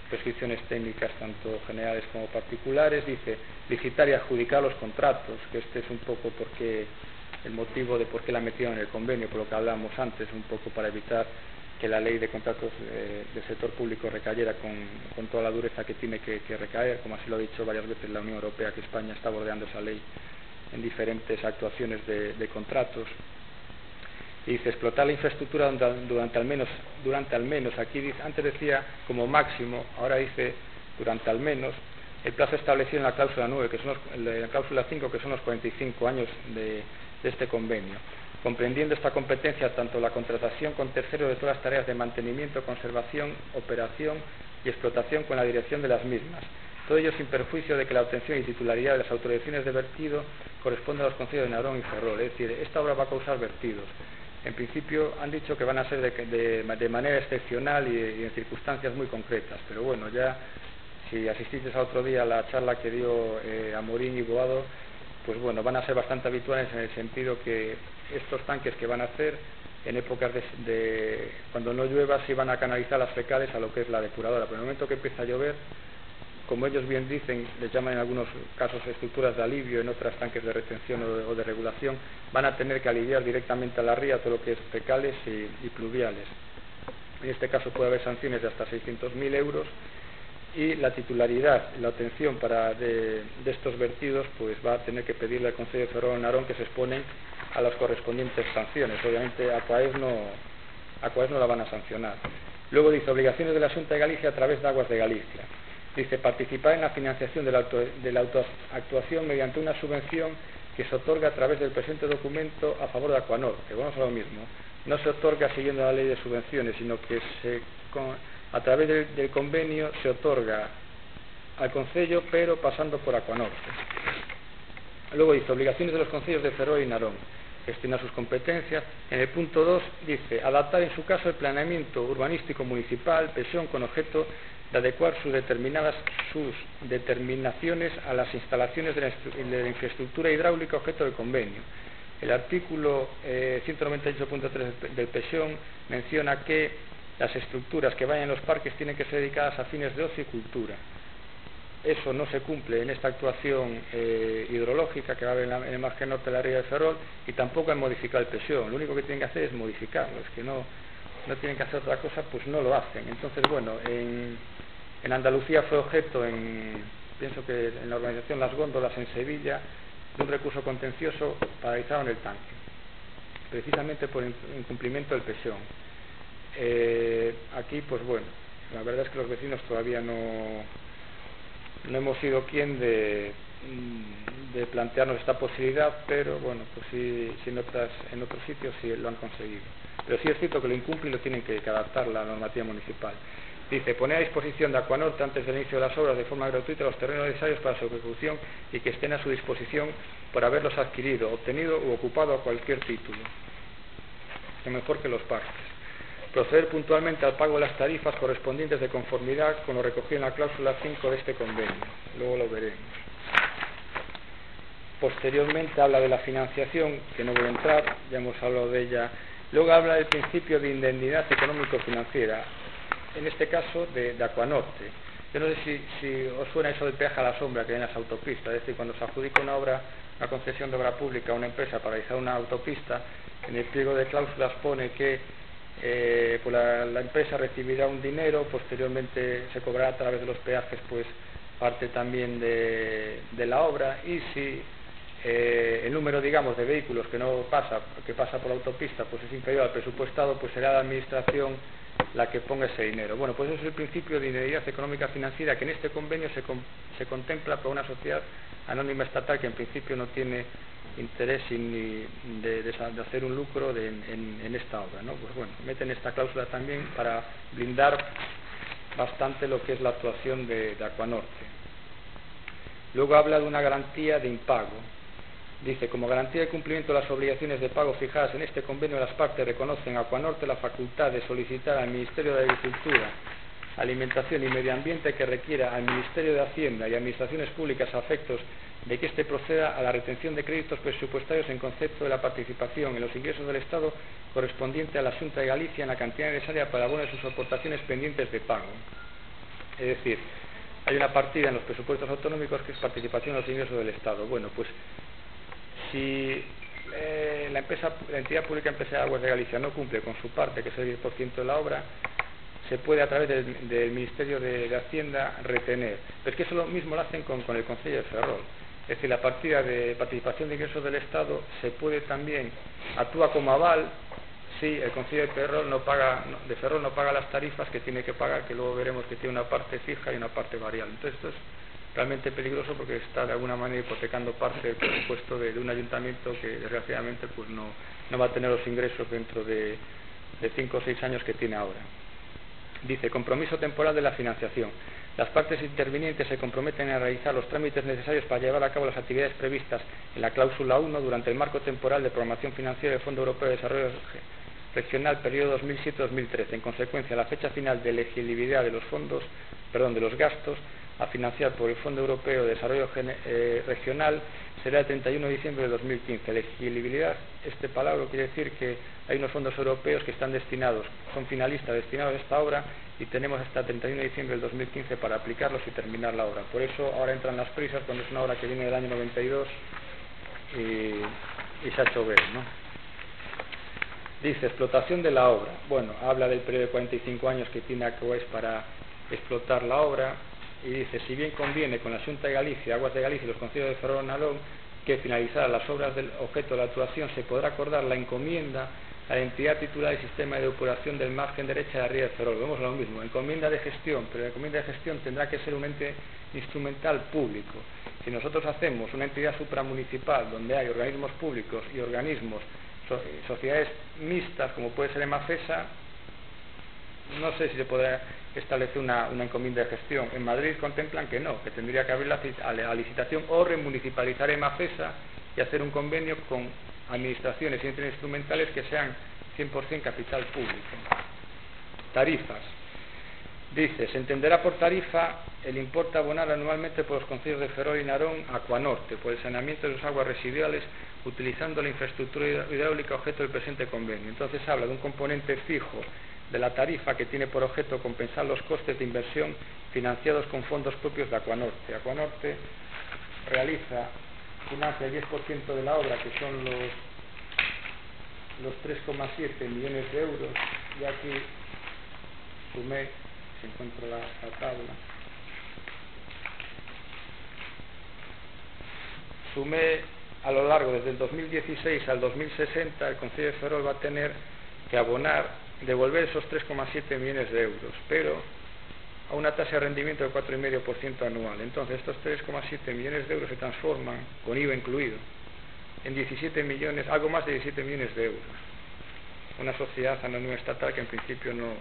prescripciones técnicas tanto generales como particulares, dice licitar y adjudicar los contratos, que este es un poco porque el motivo de por qué la metieron en el convenio, por lo que hablábamos antes, un poco para evitar que la ley de contratos eh, del sector público recayera con, con, toda la dureza que tiene que, que, recaer, como así lo ha dicho varias veces la Unión Europea, que España está bordeando esa ley en diferentes actuaciones de, de contratos. Y dice, explotar la infraestructura durante, al menos, durante al menos, aquí dice, antes decía como máximo, ahora dice durante al menos, el plazo establecido en la cláusula 9, que son los, en la cláusula 5, que son los 45 años de, de este convenio comprendiendo esta competencia tanto la contratación con terceros de todas las tareas de mantenimiento, conservación, operación y explotación con la dirección de las mismas. Todo ello sin perjuicio de que la obtención y titularidad de las autorizaciones de vertido corresponde a los concilios de Narón y Ferrol. Es decir, esta obra va a causar vertidos. En principio han dicho que van a ser de, de, de manera excepcional y, y, en circunstancias muy concretas, pero bueno, ya si asististe a otro día a la charla que dio eh, Amorín y Boado, pues bueno, van a ser bastante habituales en el sentido que estos tanques que van a hacer en épocas de, de, cuando no llueva se van a canalizar las fecales a lo que es la depuradora, pero en el momento que empieza a llover, como ellos bien dicen, les llaman en algunos casos estructuras de alivio, en otras tanques de retención o de, regulación, van a tener que aliviar directamente a la ría todo lo que es fecales y, y pluviales. En este caso puede haber sanciones de hasta 600.000 euros y la titularidad, la obtención para de, estos vertidos, pues va a tener que pedirle al Consejo de Ferrol Narón que se exponen a las correspondientes sanciones. Obviamente a no, no la van a sancionar. Luego dice obligaciones de la Junta de Galicia a través de Aguas de Galicia. Dice participar en la financiación de la, auto, de la autoactuación mediante una subvención que se otorga a través del presente documento a favor de Acuanor, que vamos a lo mismo. No se otorga siguiendo la ley de subvenciones, sino que se, con, a través del, del convenio se otorga al Concello, pero pasando por Acuanorte. Luego dice, obligaciones de los concellos de Ferrol y Narón, gestionar sus competencias. En el punto 2 dice, adaptar en su caso el planeamiento urbanístico municipal, presión con objeto de adecuar sus determinadas sus determinaciones a las instalaciones de la, infraestructura hidráulica objeto del convenio. El artículo eh, 198.3 del PESION menciona que las estructuras que vayan en los parques tienen que ser dedicadas a fines de ocio y cultura. Eso no se cumple en esta actuación eh, hidrológica que va a haber en, la, en, el margen norte de la ría de Ferrol y tampoco han modificado el PESION. Lo único que tienen que hacer es modificarlo. Es que no, no tienen que hacer otra cosa, pues no lo hacen. Entonces, bueno, en, en Andalucía fue objeto, en, pienso que en la organización Las Góndolas en Sevilla, de un recurso contencioso paralizado en el tanque, precisamente por incumplimiento del PESION. Eh, aquí, pues bueno, la verdad es que los vecinos todavía no, no hemos sido quien de, de plantearnos esta posibilidad, pero bueno, pues sí, sí en, otras, en otros sitios sí lo han conseguido. Pero sí es cierto que lo incumple y lo tienen que, adaptar la normativa municipal. Dice, poner a disposición de Acuanorte antes del inicio de las obras de forma gratuita los terrenos necesarios para su ejecución y que estén a su disposición por haberlos adquirido, obtenido u ocupado a cualquier título. Que mejor que los parques. Proceder puntualmente al pago de las tarifas correspondientes de conformidad con lo recogido en la cláusula 5 de este convenio. Luego lo veremos. Posteriormente habla de la financiación, que no voy a entrar, ya hemos hablado de ella. Luego habla del principio de indemnidad económico-financiera en este caso de, de Acuanorte. Yo no sé si, si, os suena eso del peaje a la sombra que hay en las autopistas, es decir, cuando se adjudica una obra, una concesión de obra pública a una empresa para realizar una autopista, en el pliego de cláusulas pone que eh, pues la, la, empresa recibirá un dinero, posteriormente se cobrará a través de los peajes pues parte también de, la obra y si eh, el número digamos de vehículos que no pasa, que pasa por la autopista pues es inferior al presupuestado, pues será la administración la que ponga ese dinero. Bueno, pues eso es el principio de identidad económica financiera que en este convenio se, se contempla para una sociedad anónima estatal que en principio no tiene interés de, de, de hacer un lucro de, en, esta obra. ¿no? Pues bueno, meten esta cláusula también para blindar bastante lo que es la actuación de, de Acuanorte. Luego habla de una garantía de impago. Dice, como garantía de cumplimiento de las obligaciones de pago fijadas en este convenio, las partes reconocen a Acuanorte la facultad de solicitar al Ministerio de Agricultura, Alimentación y Medio Ambiente que requiera al Ministerio de Hacienda y Administraciones Públicas a efectos de que éste proceda a la retención de créditos presupuestarios en concepto de la participación en los ingresos del Estado correspondiente a la Junta de Galicia en la cantidad necesaria para abono de sus aportaciones pendientes de pago. Es decir, hay una partida en los presupuestos autonómicos que es participación en los ingresos del Estado. Bueno, pues si eh, la, empresa, la entidad pública empresa de aguas de Galicia no cumple con su parte, que es el 10% de la obra, se puede a través del, del Ministerio de, Hacienda retener. Pero es que eso lo mismo lo hacen con, el Consejo de Ferrol. Es decir, la partida de participación de ingresos del Estado se puede también, actúa como aval si el Consejo de Ferrol no paga, de Ferrol no paga las tarifas que tiene que pagar, que luego veremos que tiene una parte fija y una parte variable. Entonces esto es realmente peligroso porque está de alguna manera hipotecando parte del presupuesto de, de un ayuntamiento que desgraciadamente pues no, no va a tener los ingresos dentro de, de cinco o seis años que tiene ahora. Dice, compromiso temporal de la financiación. Las partes intervinientes se comprometen a realizar los trámites necesarios para llevar a cabo las actividades previstas en la cláusula 1 durante el marco temporal de programación financiera del Fondo Europeo de Desarrollo Regional periodo 2007-2013. En consecuencia, la fecha final de elegibilidad de los fondos, perdón, de los gastos a financiar por el Fondo Europeo de Desarrollo eh, Regional será el 31 de diciembre de 2015. Elegibilidad, este palabra quiere decir que hay unos fondos europeos que están destinados, son finalistas destinados a esta obra y tenemos hasta el 31 de diciembre del 2015 para aplicarlos y terminar la obra. Por eso ahora entran las prisas cuando es una obra que viene del año 92 y, y se ha hecho ver, ¿no? Dice, explotación de la obra. Bueno, habla del periodo de 45 años que tiene ACOES para explotar la obra, y dice, si bien conviene con la Junta de Galicia, Aguas de Galicia y los Concilios de Ferrol Nalón que finalizadas las obras del objeto de la actuación se podrá acordar la encomienda a la entidad titular del sistema de depuración del margen derecha de la ría de Ferrol. Vemos lo mismo, encomienda de gestión, pero la encomienda de gestión tendrá que ser un ente instrumental público. Si nosotros hacemos una entidad supramunicipal donde hay organismos públicos y organismos, sociedades mixtas, como puede ser EMAFESA, no sé si se podrá establecer una, encomienda de gestión. En Madrid contemplan que no, que tendría que haber la, licitación o remunicipalizar EMAFESA y hacer un convenio con administraciones y entes instrumentales que sean 100% capital público. Tarifas. Dice, se entenderá por tarifa el importe abonado anualmente por los concilios de Ferrol y Narón a Acuanorte por el saneamiento de sus aguas residuales utilizando la infraestructura hidráulica objeto del presente convenio. Entonces habla de un componente fijo de la tarifa que tiene por objeto compensar los costes de inversión financiados con fondos propios de Acuanorte. Acuanorte realiza, financia el 10% de la obra, que son los, los 3,7 millones de euros, y aquí sumé, si encuentro la, tabla, sumé a lo largo desde el 2016 al 2060 el Consejo de Ferrol va a tener que abonar devolver esos 3,7 millones de euros, pero a una tasa de rendimiento del 4,5% anual. Entonces, estos 3,7 millones de euros se transforman, con IVA incluido, en 17 millones, algo más de 17 millones de euros. Una sociedad anónima estatal que en principio no,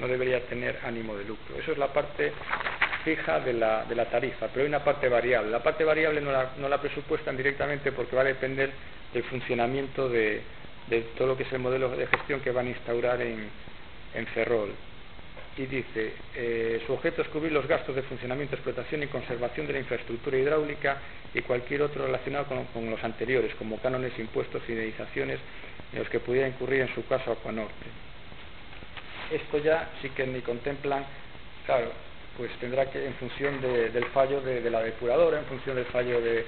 no debería tener ánimo de lucro. Eso es la parte fija de la, de la tarifa, pero hay una parte variable. La parte variable no la, no la presupuestan directamente porque va a depender del funcionamiento de, de todo lo que es el modelo de gestión que van a instaurar en, en Ferrol. Y dice, eh, su objeto es cubrir los gastos de funcionamiento, explotación y conservación de la infraestructura hidráulica y cualquier otro relacionado con, los anteriores, como cánones, impuestos y indemnizaciones en los que pudiera incurrir en su caso Acuanorte. Esto ya sí que ni contemplan, claro, pues tendrá que, en función del fallo de la depuradora, en función del fallo de,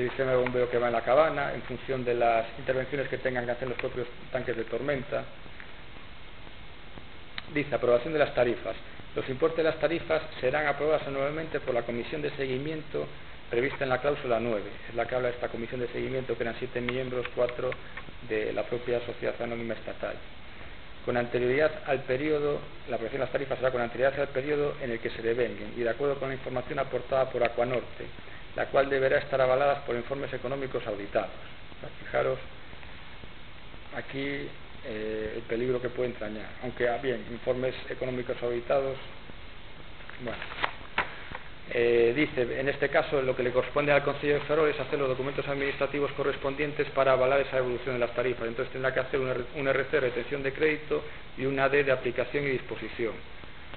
de sistema de bombeo que va en la cabana, en función de las intervenciones que tengan que hacer los propios tanques de tormenta. Dice, aprobación de las tarifas. Los importes de las tarifas serán aprobados anualmente por la Comisión de Seguimiento prevista en la cláusula 9. Es la que habla de esta Comisión de Seguimiento, que eran siete miembros, cuatro de la propia Sociedad Anónima Estatal. Con anterioridad al periodo, la aprobación de las tarifas será con anterioridad al periodo en el que se devenguen y de acuerdo con la información aportada por Acuanorte la cual deberá estar avalada por informes económicos auditados. Fijaros aquí eh, el peligro que puede entrañar. Aunque, ah, bien, informes económicos auditados, bueno. Eh, dice, en este caso, lo que le corresponde al Consejo de es hacer los documentos administrativos correspondientes para avalar esa evolución de las tarifas. Entonces tendrá que hacer un, RC, retención de crédito, y una D de aplicación y disposición.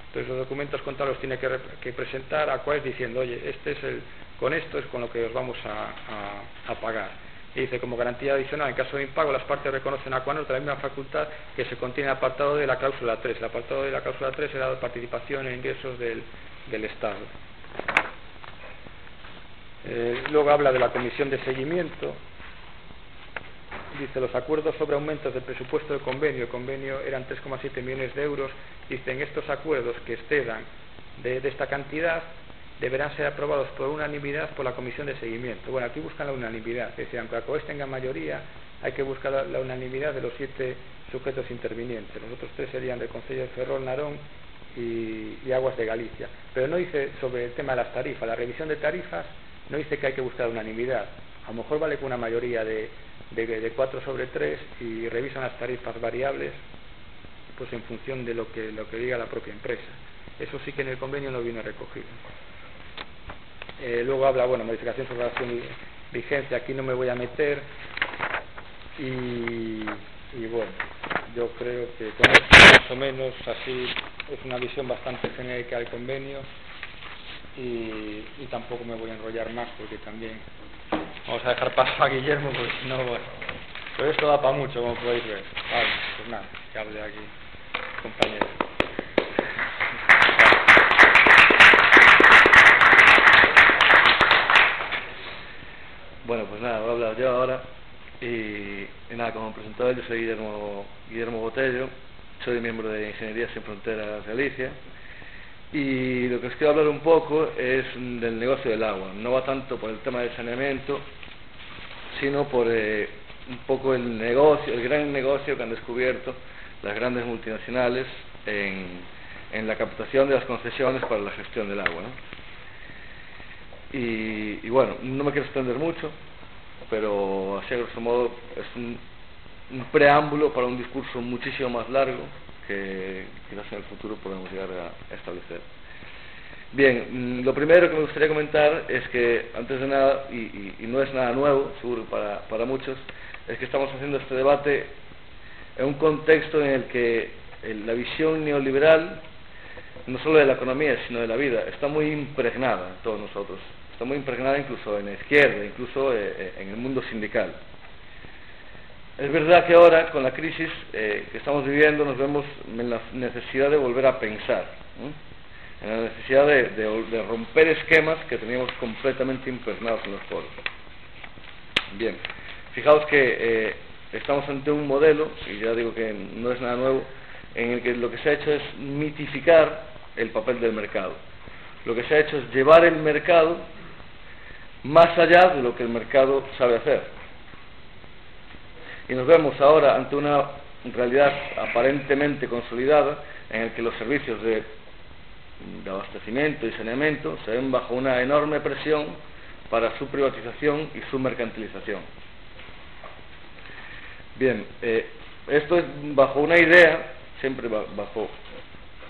Entonces los documentos contables tiene que, que presentar a cuál diciendo, oye, este es el, con esto es con lo que os vamos a, pagar. Y dice, como garantía adicional, en caso de impago, las partes reconocen a Acuanorte la misma facultad que se contiene en el apartado de la cláusula 3. El apartado de la cláusula 3 era la participación en ingresos del, Estado. Eh, luego habla de la comisión de seguimiento. Dice, los acuerdos sobre aumentos del presupuesto del convenio, el convenio eran 3,7 millones de euros. Dice, en estos acuerdos que excedan de, de esta cantidad, deberán ser aprobados por unanimidad por la comisión de seguimiento. Bueno, aquí buscan la unanimidad, es decir, aunque la COES tenga mayoría, hay que buscar la, unanimidad de los siete sujetos intervinientes. Los otros tres serían del Consejo de Ferrol, Narón y, Aguas de Galicia. Pero no dice sobre el tema de las tarifas, la revisión de tarifas no dice que hay que buscar unanimidad. A lo mejor vale con una mayoría de, de, cuatro sobre tres y revisan las tarifas variables pues en función de lo que, lo que diga la propia empresa. Eso sí que en el convenio no viene recogido. Eh, luego habla, bueno, modificación sobre la vigencia, aquí no me voy a meter. Y, bueno, yo creo que con esto más o menos así es una visión bastante genérica del convenio y, tampoco me voy a enrollar más porque también vamos a dejar paso a Guillermo porque si no, bueno, pero esto da para mucho como podéis ver. Vale, pues nada, que hable aquí, compañero. Bueno, pues nada, voy a hablar yo ahora. Y, nada, como presentador, yo soy Guillermo, Guillermo Botello, soy miembro de Ingeniería Sin Fronteras Galicia. Y lo que os quiero hablar un poco es del negocio del agua. No va tanto por el tema del saneamiento, sino por eh, un poco el negocio, el gran negocio que han descubierto las grandes multinacionales en, en la captación de las concesiones para la gestión del agua. ¿no? Y, bueno, no me quiero extender mucho, pero así a grosso modo es un, preámbulo para un discurso muchísimo más largo que quizás en el futuro podemos llegar a establecer. Bien, mm, lo primero que me gustaría comentar es que, antes de nada, y, no es nada nuevo, seguro para, para, muchos, es que estamos haciendo este debate en un contexto en el que la visión neoliberal, no solo de la economía, sino de la vida, está muy impregnada en todos nosotros. Está muy impregnada incluso en la izquierda, incluso eh, eh, en el mundo sindical. Es verdad que ahora, con la crisis eh, que estamos viviendo, nos vemos en la necesidad de volver a pensar, en la necesidad de, romper esquemas que teníamos completamente impregnados en los poros. Bien, fijaos que estamos ante un modelo, y ya digo que no es nada nuevo, en el que lo que se ha hecho es mitificar el papel del mercado. Lo que se ha hecho es llevar el mercado más allá de lo que el mercado sabe hacer. Y nos vemos ahora ante una realidad aparentemente consolidada en el que los servicios de, abastecimiento y saneamiento se ven bajo una enorme presión para su privatización y su mercantilización. Bien, eh, esto es bajo una idea siempre bajo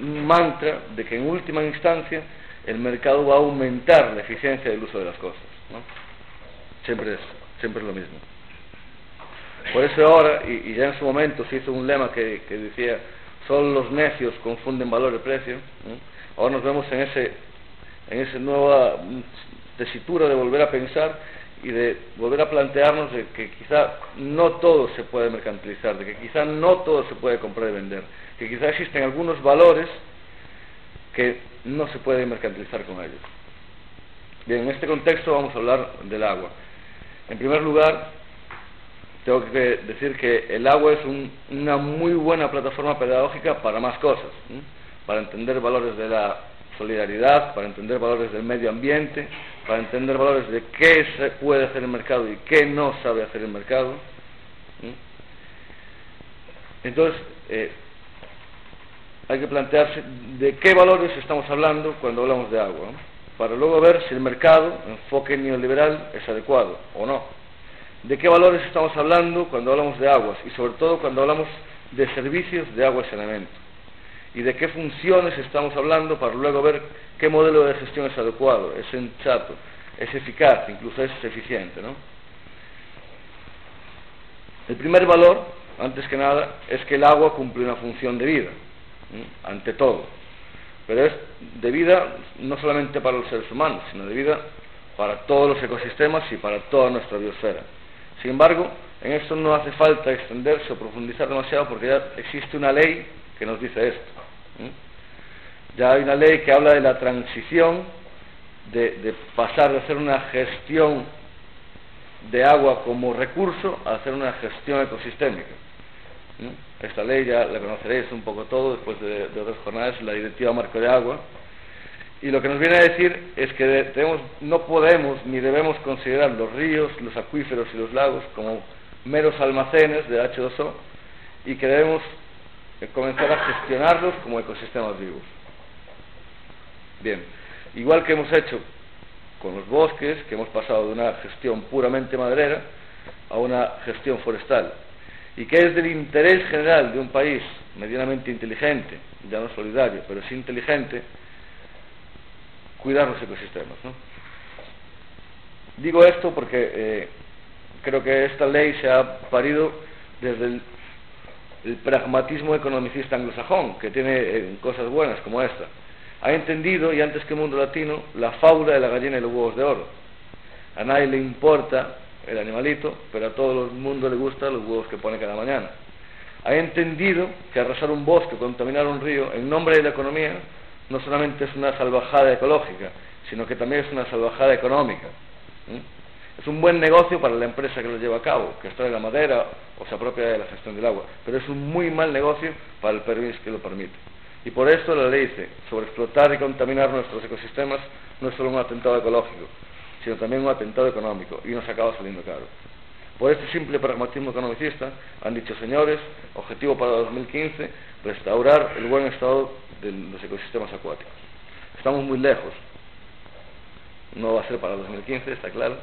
un mantra de que en última instancia el mercado va a aumentar la eficiencia del uso de las cosas. Siempre, es, siempre es lo mismo. Por eso ahora, y, ya en su momento se hizo un lema que, decía, solo los necios confunden valor y precio, ahora nos vemos en, ese, en esa nueva tesitura de volver a pensar y de volver a plantearnos de que quizá no todo se puede mercantilizar, de que quizá no todo se puede comprar y vender, que quizá existen algunos valores que no se pueden mercantilizar con ellos. Bien, en este contexto vamos a hablar del agua. En primer lugar, tengo que decir que el agua es una muy buena plataforma pedagógica para más cosas, para entender valores de la solidaridad, para entender valores del medio ambiente, para entender valores de qué se puede hacer el mercado y qué no sabe hacer el mercado. Entonces, eh, hay que plantearse de qué valores estamos hablando cuando hablamos de agua, para luego ver si el mercado, enfoque neoliberal, es adecuado o no. De qué valores estamos hablando cuando hablamos de aguas y sobre todo cuando hablamos de servicios de agua y saneamiento. Y de qué funciones estamos hablando para luego ver qué modelo de gestión es adecuado, es sensato, es eficaz, incluso es eficiente. ¿no? El primer valor, antes que nada, es que el agua cumple una función de vida ante todo. Pero es de vida no solamente para los seres humanos, sino de vida para todos los ecosistemas y para toda nuestra biosfera. Sin embargo, en esto no hace falta extenderse o profundizar demasiado porque ya existe una ley que nos dice esto. Ya hay una ley que habla de la transición de, de pasar de hacer una gestión de agua como recurso a hacer una gestión ecosistémica. Esta ley ya la conoceréis un poco todo después de, otras jornadas, la Directiva Marco de Agua. Y lo que nos viene a decir es que no podemos ni debemos considerar los ríos, los acuíferos y los lagos como meros almacenes de H2O y que debemos eh, comenzar a gestionarlos como ecosistemas vivos. Bien, igual que hemos hecho con los bosques, que hemos pasado de una gestión puramente maderera a una gestión forestal y que es del interés general de un país medianamente inteligente, ya no solidario, pero sí inteligente, cuidar los ecosistemas. ¿no? Digo esto porque eh, creo que esta ley se ha parido desde el, pragmatismo economicista anglosajón, que tiene eh, cosas buenas como esta. Ha entendido, y antes que el mundo latino, la fábula de la gallina y los huevos de oro. A nadie le importa el animalito, pero a todo el mundo le gustan los huevos que pone cada mañana. Ha entendido que arrasar un bosque, contaminar un río, en nombre de la economía, no solamente es una salvajada ecológica, sino que también es una salvajada económica. Es un buen negocio para la empresa que lo lleva a cabo, que extrae la madera o se apropia de la gestión del agua, pero es un muy mal negocio para el permiso que lo permite. Y por esto la ley dice, sobre explotar y contaminar nuestros ecosistemas no es solo un atentado ecológico, sino también un atentado económico y nos acaba saliendo caro. Por este simple pragmatismo economicista han dicho, señores, objetivo para 2015, restaurar el buen estado de los ecosistemas acuáticos. Estamos muy lejos, no va a ser para 2015, está claro,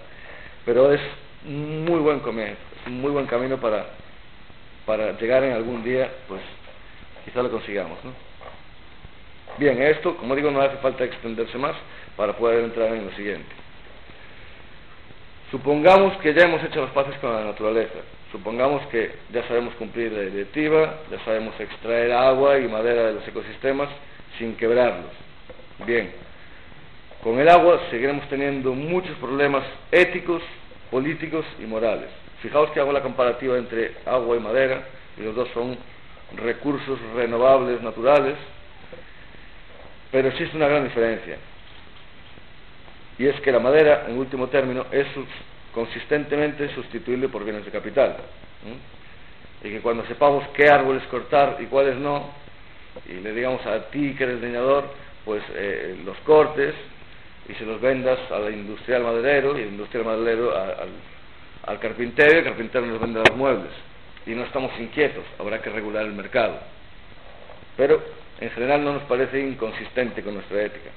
pero es muy buen comienzo, es muy buen camino para, para llegar en algún día pues, quizá lo consigamos. ¿no? Bien, esto, como digo, no hace falta extenderse más para poder entrar en lo siguiente. Supongamos que ya hemos hecho las paces con la naturaleza. Supongamos que ya sabemos cumplir la directiva, ya sabemos extraer agua y madera de los ecosistemas sin quebrarlos. Bien, con el agua seguiremos teniendo muchos problemas éticos, políticos y morales. Fijaos que hago la comparativa entre agua y madera, y los dos son recursos renovables naturales, pero existe una gran diferencia. Y es que la madera, en último término, es consistentemente sustituible por bienes de capital. Y que cuando sepamos qué árboles cortar y cuáles no, y le digamos a ti que eres leñador, pues eh, los cortes y se los vendas al industrial maderero y el industrial maderero al, al carpintero y el carpintero nos vende los muebles. Y no estamos inquietos, habrá que regular el mercado. Pero en general no nos parece inconsistente con nuestra ética.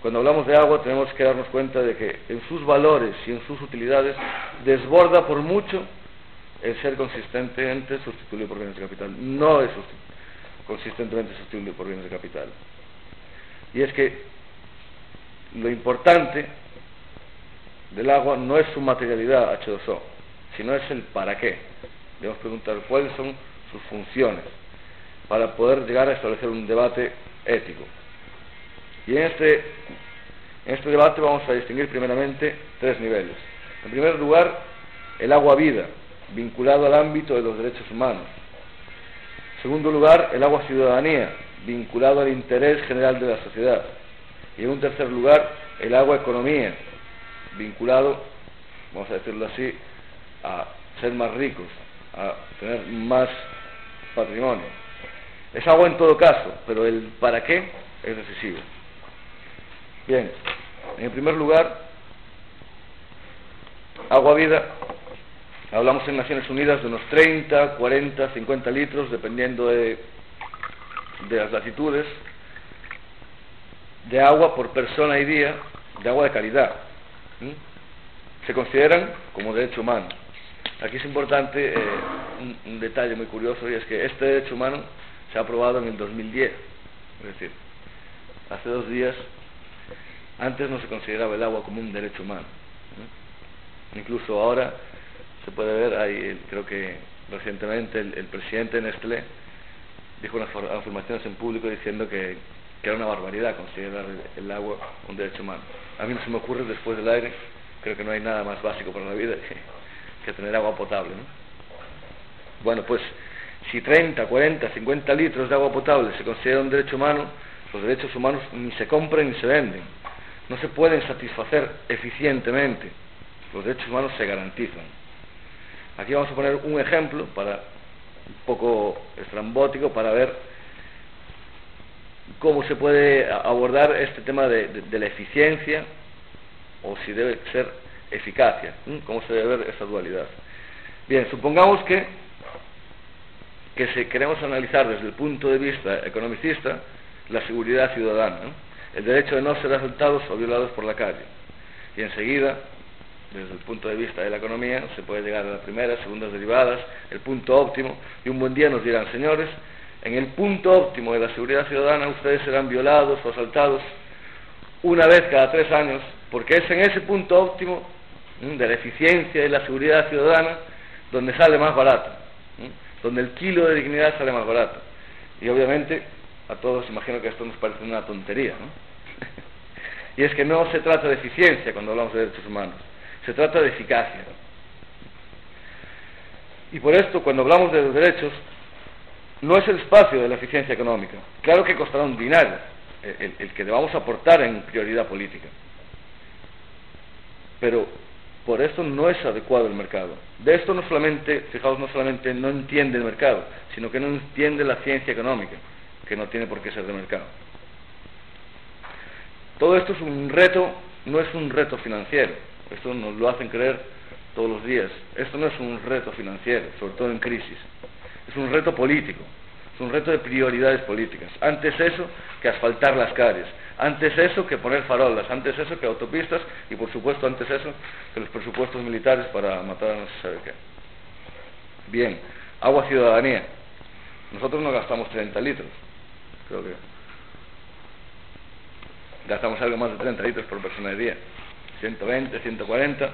Cuando hablamos de agua tenemos que darnos cuenta de que en sus valores y en sus utilidades desborda por mucho el ser consistentemente sustituible por bienes de capital. No es consistentemente sustituible por bienes de capital. Y es que lo importante del agua no es su materialidad H2O, sino es el para qué. Debemos preguntar cuáles son sus funciones para poder llegar a establecer un debate ético. Y en este, en este debate vamos a distinguir primeramente tres niveles. En primer lugar, el agua vida, vinculado al ámbito de los derechos humanos. En segundo lugar, el agua ciudadanía, vinculado al interés general de la sociedad. Y en un tercer lugar, el agua economía, vinculado, vamos a decirlo así, a ser más ricos, a tener más patrimonio. Es agua en todo caso, pero el para qué es decisivo. Bien, en primer lugar, agua vida, hablamos en Naciones Unidas de unos 30, 40, 50 litros, dependiendo de, de las latitudes, de agua por persona y día, de agua de calidad. Se consideran como derecho humano. Aquí es importante eh, un detalle muy curioso y es que este derecho humano se ha aprobado en el 2010. Es decir, hace dos días, antes no se consideraba el agua como un derecho humano. Incluso ahora se puede ver, ahí, creo que recientemente el, presidente de Nestlé dijo unas afirmaciones en público diciendo que, era una barbaridad considerar el, agua un derecho humano. A mí no se me ocurre después del aire, creo que no hay nada más básico para la vida que, que tener agua potable. ¿no? Bueno, pues si 30, 40, 50 litros de agua potable se considera un derecho humano, los derechos humanos ni se compran ni se venden. No se pueden satisfacer eficientemente. Los derechos humanos se garantizan. Aquí vamos a poner un ejemplo para un poco estrambótico para ver cómo se puede abordar este tema de, la eficiencia o si debe ser eficacia, cómo se debe ver esa dualidad. Bien, supongamos que que si queremos analizar desde el punto de vista economicista la seguridad ciudadana, el derecho de no ser asaltados o violados por la calle. Y enseguida, desde el punto de vista de la economía, se puede llegar a las primeras, segundas derivadas, el punto óptimo, y un buen día nos dirán, señores, en el punto óptimo de la seguridad ciudadana ustedes serán violados o asaltados una vez cada tres años, porque es en ese punto óptimo de la eficiencia y la seguridad ciudadana donde sale más barato donde el kilo de dignidad sale más barato. Y obviamente a todos imagino que esto nos parece una tontería, ¿no? y es que no se trata de eficiencia cuando hablamos de derechos humanos, se trata de eficacia. Y por esto, cuando hablamos de los derechos, no es el espacio de la eficiencia económica. Claro que costará un dinero el, el que debamos aportar en prioridad política. Pero por eso no es adecuado el mercado. De esto no solamente, fijaos, no solamente no entiende el mercado, sino que no entiende la ciencia económica, que no tiene por qué ser de mercado. Todo esto es un reto, no es un reto financiero, esto nos lo hacen creer todos los días. Esto no es un reto financiero, sobre todo en crisis, es un reto político, es un reto de prioridades políticas. Antes eso que asfaltar las calles, antes eso que poner farolas, antes eso que autopistas y por supuesto antes eso que los presupuestos militares para matar a no se sabe qué. Bien, agua ciudadanía. nosotros no gastamos 30 litros, creo que gastamos algo más de 30 litros por persona de día, 120, 140,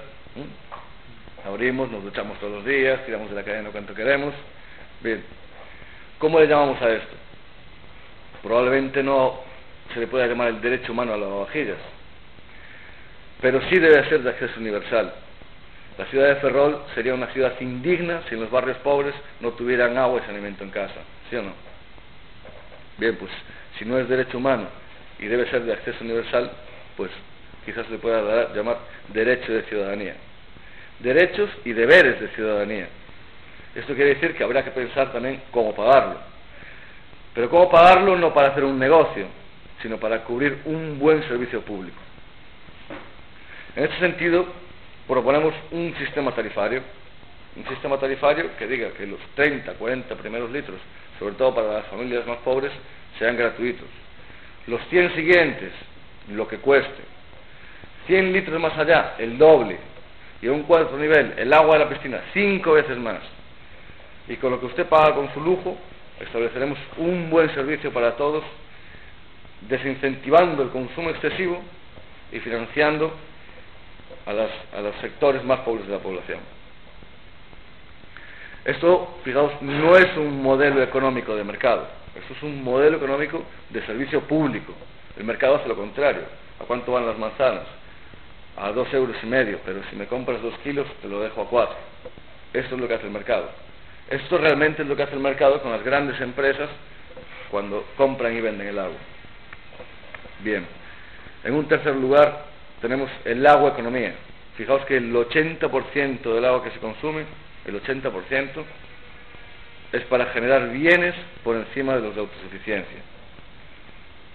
abrimos, nos duchamos todos los días, tiramos de la cadena cuanto queremos, bien, ¿cómo le llamamos a esto? Probablemente no se le pueda llamar el derecho humano a las vajillas, pero sí debe ser de acceso universal. La ciudad de Ferrol sería una ciudad indigna si en los barrios pobres no tuvieran agua y saneamiento en casa, ¿sí o no? Bien, pues si no es derecho humano y debe ser de acceso universal, pues quizás se pueda llamar derecho de ciudadanía. Derechos y deberes de ciudadanía. Esto quiere decir que habrá que pensar también cómo pagarlo. Pero cómo pagarlo no para hacer un negocio, sino para cubrir un buen servicio público. En este sentido, proponemos un sistema tarifario, un sistema tarifario que diga que los 30, 40 primeros litros, sobre todo para las familias más pobres, sean gratuitos. Los 100 siguientes, lo que cueste. 100 litros más allá, el doble. Y a un cuarto nivel, el agua de la piscina, cinco veces más. Y con lo que usted paga con su lujo, estableceremos un buen servicio para todos, desincentivando el consumo excesivo y financiando a, los sectores más pobres de la población. Esto, fijaos, no es un modelo económico de mercado, esto es un modelo económico de servicio público. El mercado hace lo contrario. ¿A cuánto van las manzanas? A dos euros y medio, pero si me compras dos kilos te lo dejo a cuatro. Esto es lo que hace el mercado. Esto realmente es lo que hace el mercado con las grandes empresas cuando compran y venden el agua. Bien. En un tercer lugar, tenemos el agua economía. Fijaos que el 80% del agua que se consume, el 80%, es para generar bienes por encima de los de autosuficiencia,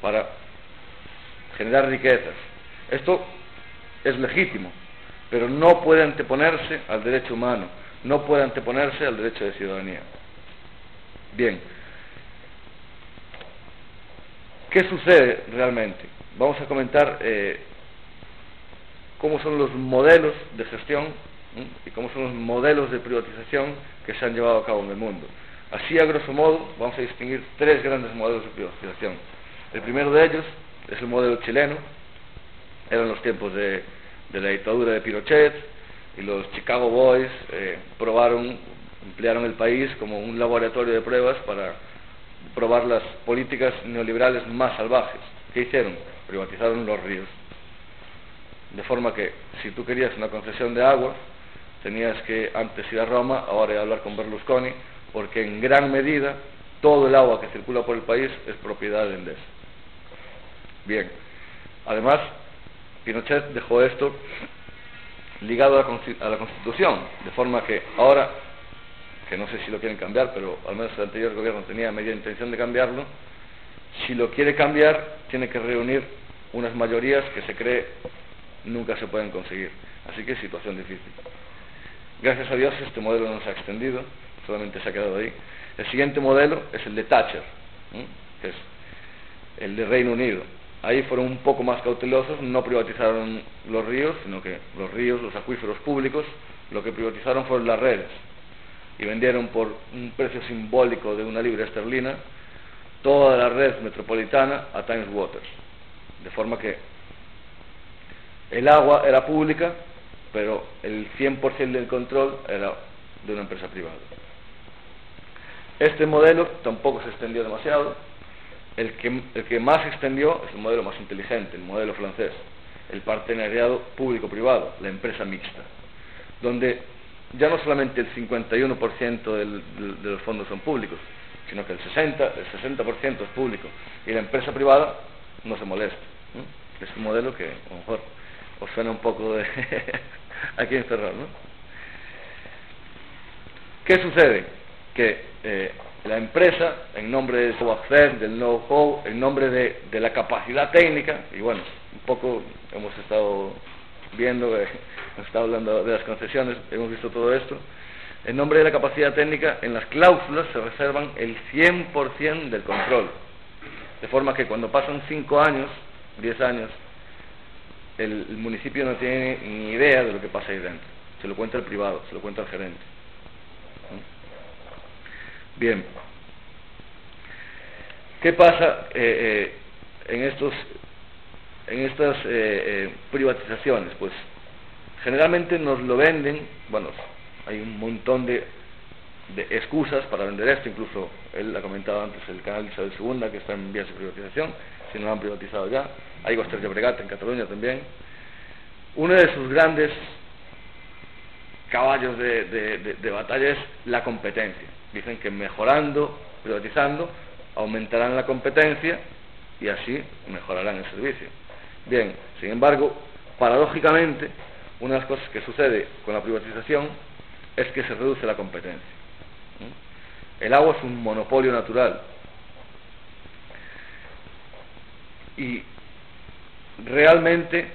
para generar riquezas. Esto es legítimo, pero no puede anteponerse al derecho humano, no puede anteponerse al derecho de ciudadanía. Bien, ¿qué sucede realmente? Vamos a comentar eh, cómo son los modelos de gestión y cómo son los modelos de privatización que se han llevado a cabo en el mundo. Así, a grosso modo, vamos a distinguir tres grandes modelos de privatización. El primero de ellos es el modelo chileno, eran los tiempos de, la dictadura de Pinochet, y los Chicago Boys eh, probaron, emplearon el país como un laboratorio de pruebas para probar las políticas neoliberales más salvajes. ¿Qué hicieron? Privatizaron los ríos. De forma que si tú querías una concesión de agua, tenías que antes ir a Roma, ahora ir a hablar con Berlusconi, porque en gran medida todo el agua que circula por el país es propiedad de Endesa. Bien, además, Pinochet dejó esto ligado a la Constitución, de forma que ahora, que no sé si lo quieren cambiar, pero al menos el anterior gobierno tenía media intención de cambiarlo, si lo quiere cambiar, tiene que reunir unas mayorías que se cree nunca se pueden conseguir. Así que situación difícil. Gracias a Dios este modelo no se ha extendido, solamente se ha quedado ahí. El siguiente modelo es el de Thatcher, que es el de Reino Unido. Ahí fueron un poco más cautelosos, no privatizaron los ríos, sino que los ríos, los acuíferos públicos, lo que privatizaron fueron las redes y vendieron por un precio simbólico de una libra esterlina toda la red metropolitana a Times Waters. De forma que el agua era pública, pero el 100% del control era de una empresa privada. Este modelo tampoco se extendió demasiado. El que, el que más se extendió es el modelo más inteligente, el modelo francés, el partenariado público-privado, la empresa mixta, donde ya no solamente el 51% del, de los fondos son públicos, sino que el 60%, el 60 es público y la empresa privada no se molesta. Es un modelo que a lo mejor os suena un poco de aquí encerrado, ¿no? ¿Qué sucede? Que eh, la empresa, en nombre de su acceso, del know-how, en nombre de, de, la capacidad técnica, y bueno, un poco hemos estado viendo, eh, hemos estado hablando de las concesiones, hemos visto todo esto, en nombre de la capacidad técnica, en las cláusulas se reservan el 100% del control. De forma que cuando pasan 5 años, 10 años, el, municipio no tiene ni idea de lo que pasa ahí dentro. Se lo cuenta el privado, se lo cuenta el gerente. Bien. ¿Qué pasa eh, eh, en, estos, en estas eh, privatizaciones? Pues generalmente nos lo venden, bueno, hay un montón de, de, excusas para vender esto, incluso él ha comentado antes el canal Isabel II que está en vías de privatización, si no lo han privatizado ya, hay Goster Llobregat en Cataluña también. Uno de sus grandes caballos de, de, de batalla es la competencia. Dicen que mejorando, privatizando, aumentarán la competencia y así mejorarán el servicio. Bien, sin embargo, paradójicamente, una de las cosas que sucede con la privatización es que se reduce la competencia. El agua es un monopolio natural y realmente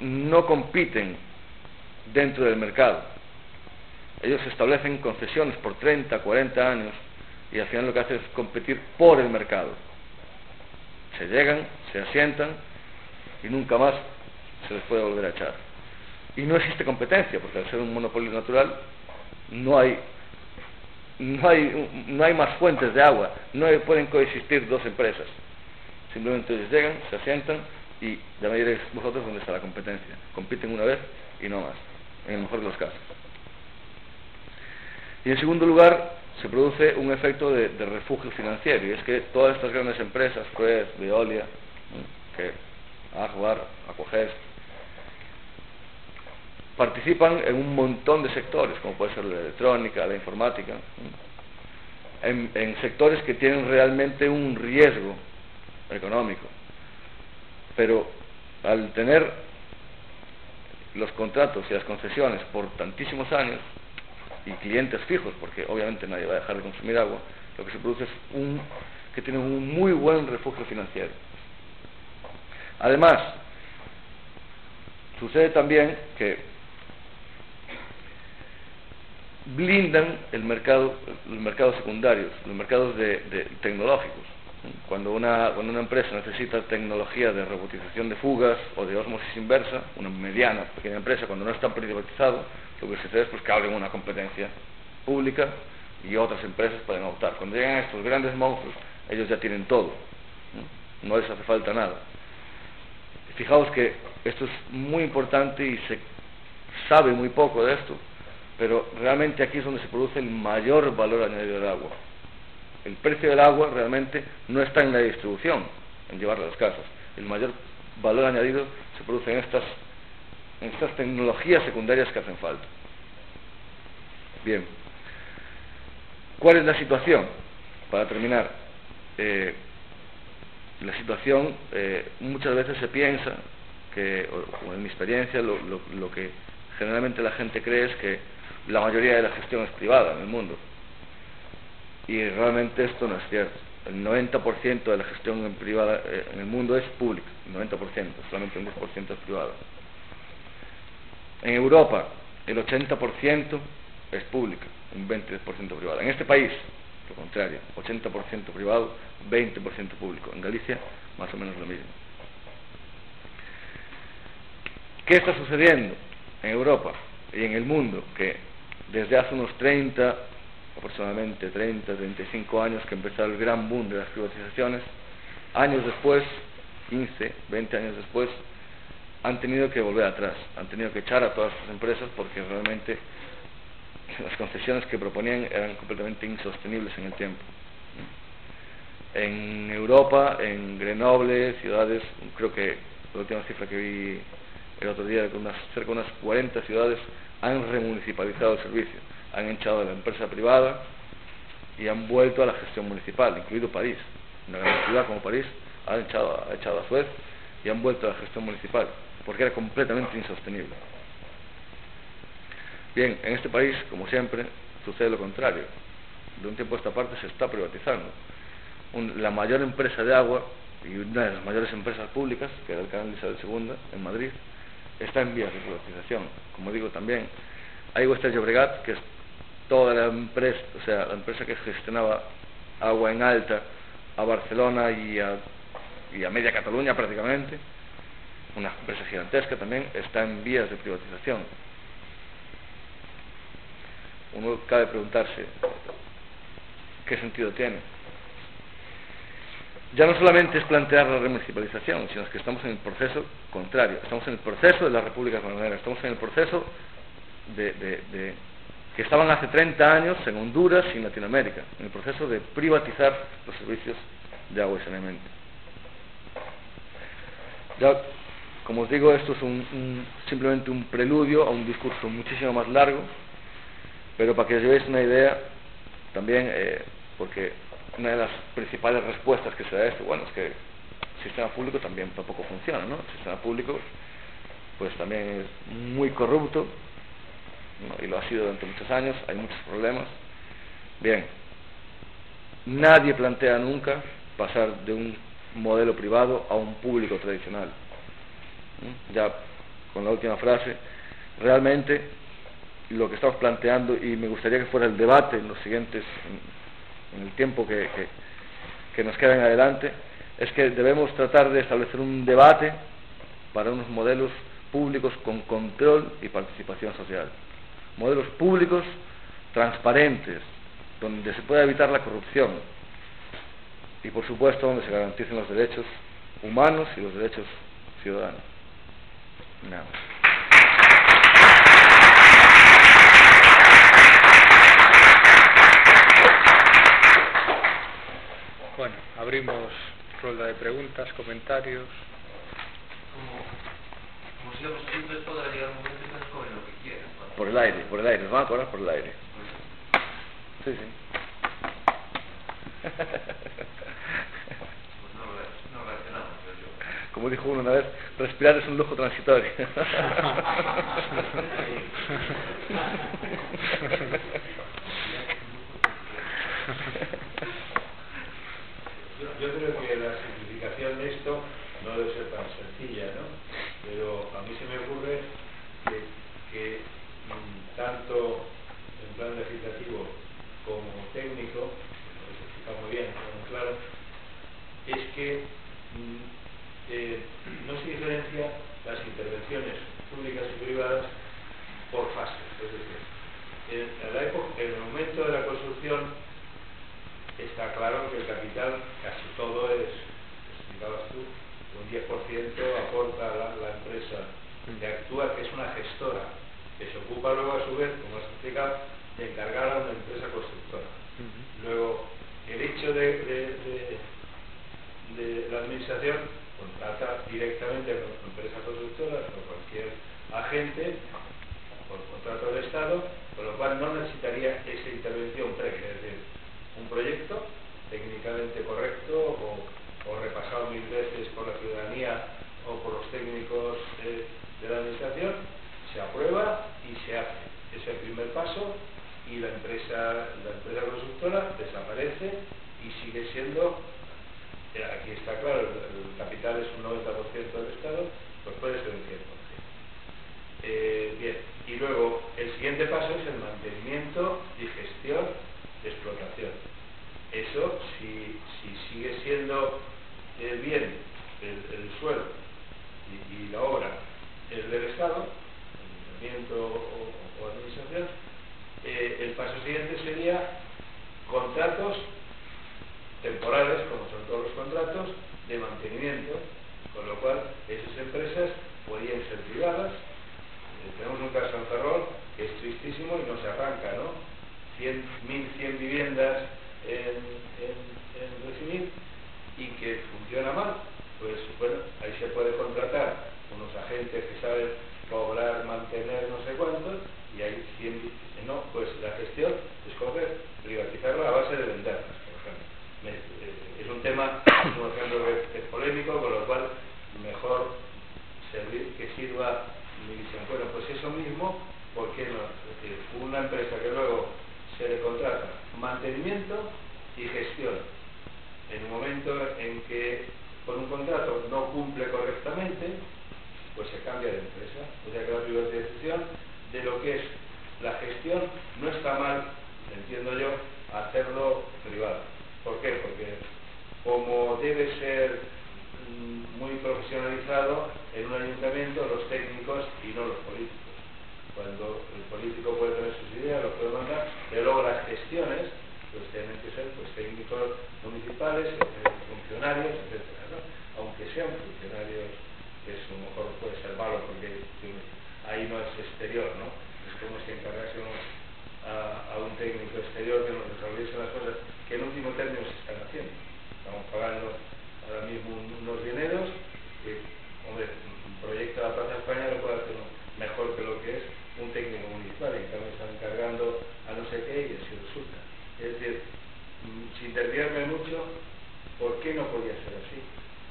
no compiten dentro del mercado. Ellos establecen concesiones por 30, 40 años y al final lo que hace es competir por el mercado. Se llegan, se asientan y nunca más se les puede volver a echar. Y no existe competencia, porque al ser un monopolio natural no hay no hay, no hay más fuentes de agua, no pueden coexistir dos empresas. Simplemente ellos llegan, se asientan y ya me diréis vosotros dónde está la competencia. Compiten una vez y no más, en el mejor de los casos. Y en segundo lugar, se produce un efecto de, refugio financiero y es que todas estas grandes empresas, Suez, Veolia, que Agbar, participan en un montón de sectores, como puede ser la electrónica, la informática, en sectores que tienen realmente un riesgo económico. Pero al tener los contratos y las concesiones por tantísimos años, y clientes fijos, porque obviamente nadie va a dejar de consumir agua, lo que se produce es un, que tienen un muy buen refugio financiero. Además, sucede también que blindan el mercado, los mercados secundarios, los mercados de tecnológicos. Cuando una, cuando una empresa necesita tecnología de robotización de fugas o de osmosis inversa, una mediana, pequeña empresa, cuando no está privatizado, lo que sucede es pues, que abren una competencia pública y otras empresas pueden optar. Cuando llegan estos grandes monstruos, ellos ya tienen todo, no, les hace falta nada. Fijaos que esto es muy importante y se sabe muy poco de esto, pero realmente aquí es donde se produce el mayor valor añadido del agua. El precio del agua realmente no está en la distribución, en llevarla a las casas. El mayor valor añadido se produce en estas en estas tecnologías secundarias que hacen falta. Bien, ¿cuál es la situación? Para terminar, eh, la situación eh, muchas veces se piensa que, o, en mi experiencia, lo, lo que generalmente la gente cree es que la mayoría de la gestión es privada en el mundo. Y realmente esto no es cierto. El 90% de la gestión en, privada, eh, en el mundo es pública, el 90%, solamente un 10% es privada. En Europa, el 80% es pública, un 20% privada. En este país, lo contrario, 80% privado, 20% público. En Galicia, más o menos lo mismo. ¿Qué está sucediendo en Europa y en el mundo? Que desde hace unos 30, aproximadamente 30, 35 años que empezó el gran boom de las privatizaciones, años después, 15, 20 años después, han tenido que volver atrás, han tenido que echar a todas estas empresas porque realmente las concesiones que proponían eran completamente insostenibles en el tiempo. En Europa, en Grenoble, ciudades, creo que la última cifra que vi el otro día, unas, cerca de unas 40 ciudades han remunicipalizado el servicio, han echado a la empresa privada y han vuelto a la gestión municipal, incluido París. Una gran ciudad como París ha echado, ha echado a Suez y han vuelto a la gestión municipal porque era completamente insostenible. Bien, en este país, como siempre, sucede lo contrario. De un tiempo a esta parte se está privatizando. la mayor empresa de agua y una de las mayores empresas públicas, que era el canal de Isabel II en Madrid, está en vías de privatización. Como digo también, hay Western Llobregat, que es toda la empresa, o sea, la empresa que gestionaba agua en alta a Barcelona y a, y a media Cataluña prácticamente, una empresa gigantesca también, está en vías de privatización. Uno cabe preguntarse, ¿qué sentido tiene? ya no solamente es plantear la remunicipalización, sino que estamos en el proceso contrario, estamos en el proceso de la República Bananera, estamos en el proceso de, de, que estaban hace 30 años en Honduras y en Latinoamérica, en el proceso de privatizar los servicios de agua y saneamiento. Ya, como os digo, esto es un, simplemente un preludio a un discurso muchísimo más largo, pero para que os llevéis una idea, también, eh, porque una de las principales respuestas que se da a esto, bueno, es que el sistema público también tampoco funciona, ¿no? El sistema público, pues también es muy corrupto, y lo ha sido durante muchos años, hay muchos problemas. Bien, nadie plantea nunca pasar de un modelo privado a un público tradicional. Ya con la última frase, realmente lo que estamos planteando, y me gustaría que fuera el debate en los siguientes, en el tiempo que, que, nos queda en adelante, es que debemos tratar de establecer un debate para unos modelos públicos con control y participación social. Modelos públicos transparentes, donde se pueda evitar la corrupción y, por supuesto, donde se garanticen los derechos humanos y los derechos ciudadanos. Nada Bueno, abrimos ronda de preguntas, comentarios. Como, como sigamos haciendo esto, podrá llegar un momento que se comen lo que quieran. Por el aire, por el aire, nos van a cobrar por el aire. Sí, sí. Pues no, yo. Como dijo uno una vez, respirar es un lujo transitorio. Yo, yo creo que la simplificación de esto no debe ser tan sencilla, ¿no? Pero a mí se me ocurre que, que tanto en plan legislativo como técnico, explica muy bien, muy claro, es que mm, eh, no se diferencia las intervenciones públicas y privadas por fases. Es decir, en, la época, en el momento de la construcción está claro que el capital casi todo es, explicabas tú, un 10% aporta la, la empresa que actúa, que es una gestora, que se ocupa luego a su vez, como has explicado, de encargar a una empresa constructora. Luego, el hecho de, de, de, de la administración contrata directamente con la empresa constructora o cualquier agente por contrato del Estado, con lo cual no necesitaría esa intervención previa. Es decir, un proyecto técnicamente correcto o, o, repasado mil veces por la ciudadanía o por los técnicos de la administración, se aprueba y se hace. Es el primer paso y la empresa, la empresa constructora desaparece y sigue siendo, eh, aquí está claro, el, el capital es un 90% del Estado, pues puede ser un 100%. Eh, bien, y luego el siguiente paso es el mantenimiento y gestión de explotación. Eso, si, si sigue siendo el bien, el, el suelo y, la obra es del Estado, ayuntamiento o, o, eh, el paso siguiente sería contratos temporales, como son todos los contratos, de mantenimiento, con lo cual esas empresas podrían ser privadas. Eh, tenemos un caso en Ferrol que es tristísimo y no se arranca, ¿no? 100, 1100 viviendas en, en, en recibir y que funciona mal, pues bueno, ahí se puede contratar unos agentes que saben cobrar, mantener no sé cuántos y ahí 100, no, pues la gestión es coger, privatizarla a base de venderlas, por ejemplo. Eh, es un tema, por ejemplo, que es polémico, con lo cual mejor servir, que sirva y dicen, bueno, pues eso mismo, ¿por qué no? Es decir, una empresa que luego se le contrata mantenimiento y gestión. En un momento en que con un contrato no cumple correctamente, pues se cambia de empresa. O sea que la privatización de lo que es la gestión no está mal, entiendo yo, hacerlo privado. ¿Por qué? Porque como debe ser mm, muy profesionalizado en un ayuntamiento los técnicos y no los políticos cuando el político puede tener sus ideas, lo puede mandar, pero luego las gestiones pues tienen que ser pues técnicos municipales, eh, funcionarios pagásemos a, a un técnico exterior que nos resolviese las cosas que en último término se están haciendo. Estamos pagando ahora mismo un- unos dineros que, hombre, un proyecto de la Plaza España lo puede hacer mejor que lo que es un técnico municipal, y en cambio están encargando a no sé qué y así resulta. Es decir, mm, sin desviarme mucho, ¿por qué no podía ser así?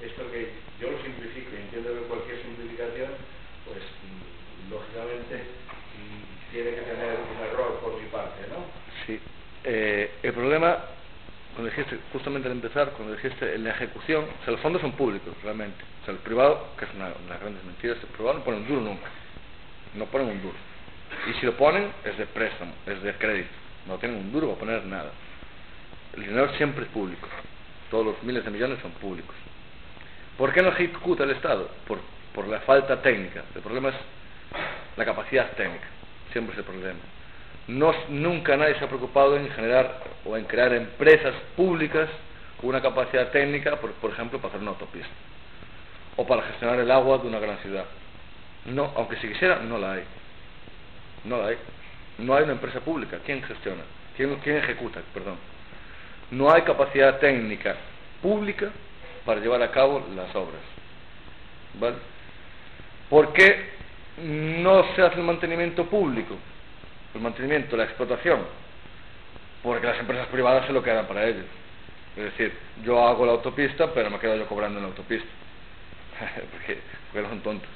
Esto que yo lo simplifico y entiendo que cualquier simplificación, pues mm, lógicamente mm, tiene que tener un error por mi parte, ¿no? Sí. Eh, el problema, cuando dijiste, justamente al empezar, cuando dijiste en la ejecución, o sea, los fondos son públicos, realmente. O sea, el privado, que es una, una grandes mentiras, el privado no pone un duro nunca. No ponen un duro. Y si lo ponen, es de préstamo, es de crédito. No tienen un duro para poner nada. El dinero siempre es público. Todos los miles de millones son públicos. ¿Por qué no ejecuta el Estado? Por, la falta técnica. El problema es la capacidad técnica. Siempre es el problema. Nunca nadie se ha preocupado en generar o en crear empresas públicas con una capacidad técnica, por, por ejemplo, para hacer una autopista o para gestionar el agua de una gran ciudad. No, aunque si quisiera, no la hay. No la hay. No hay una empresa pública. ¿Quién gestiona? ¿Quién, ejecuta? Perdón. No hay capacidad técnica pública para llevar a cabo las obras. ¿Vale? ¿Por qué no se hace el mantenimiento público? El mantenimiento, la explotación. Porque las empresas privadas se lo quedan para ellos. Es decir, yo hago la autopista, pero me quedo yo cobrando en la autopista. porque, porque son tontos.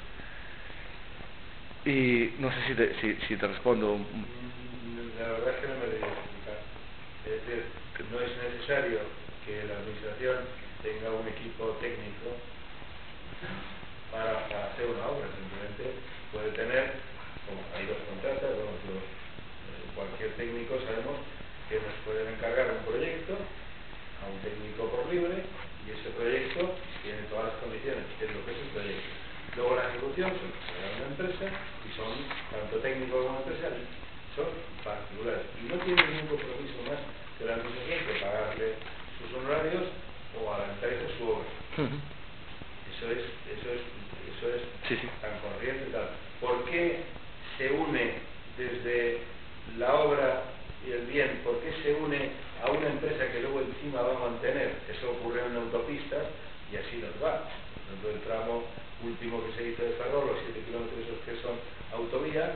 Y no sé si te, si, si te respondo. La verdad es que no me debería explicar. Es decir, no es necesario que la administración tenga un equipo técnico para, hacer una obra, simplemente puede tener, como hay dos contratas, eh, cualquier técnico sabemos que nos pueden encargar un proyecto a un técnico por libre y ese proyecto tiene todas las condiciones, que es lo que es el proyecto. Luego la ejecución se paga a una empresa técnicos como empresarios, son particulares. Y no tienen ningún compromiso más que la administración que pagarle sus honorarios o a la empresa su obra. Eso es, eso es, eso es Sí, sí. tan corriente tal. ¿Por qué se une desde la obra y el bien, por qué se une a una empresa que luego encima va a mantener? Eso ocurre en autopistas y así nos va. Por ejemplo, el tramo último que se hizo de Ferrol, los 7 kilómetros esos que son autovía,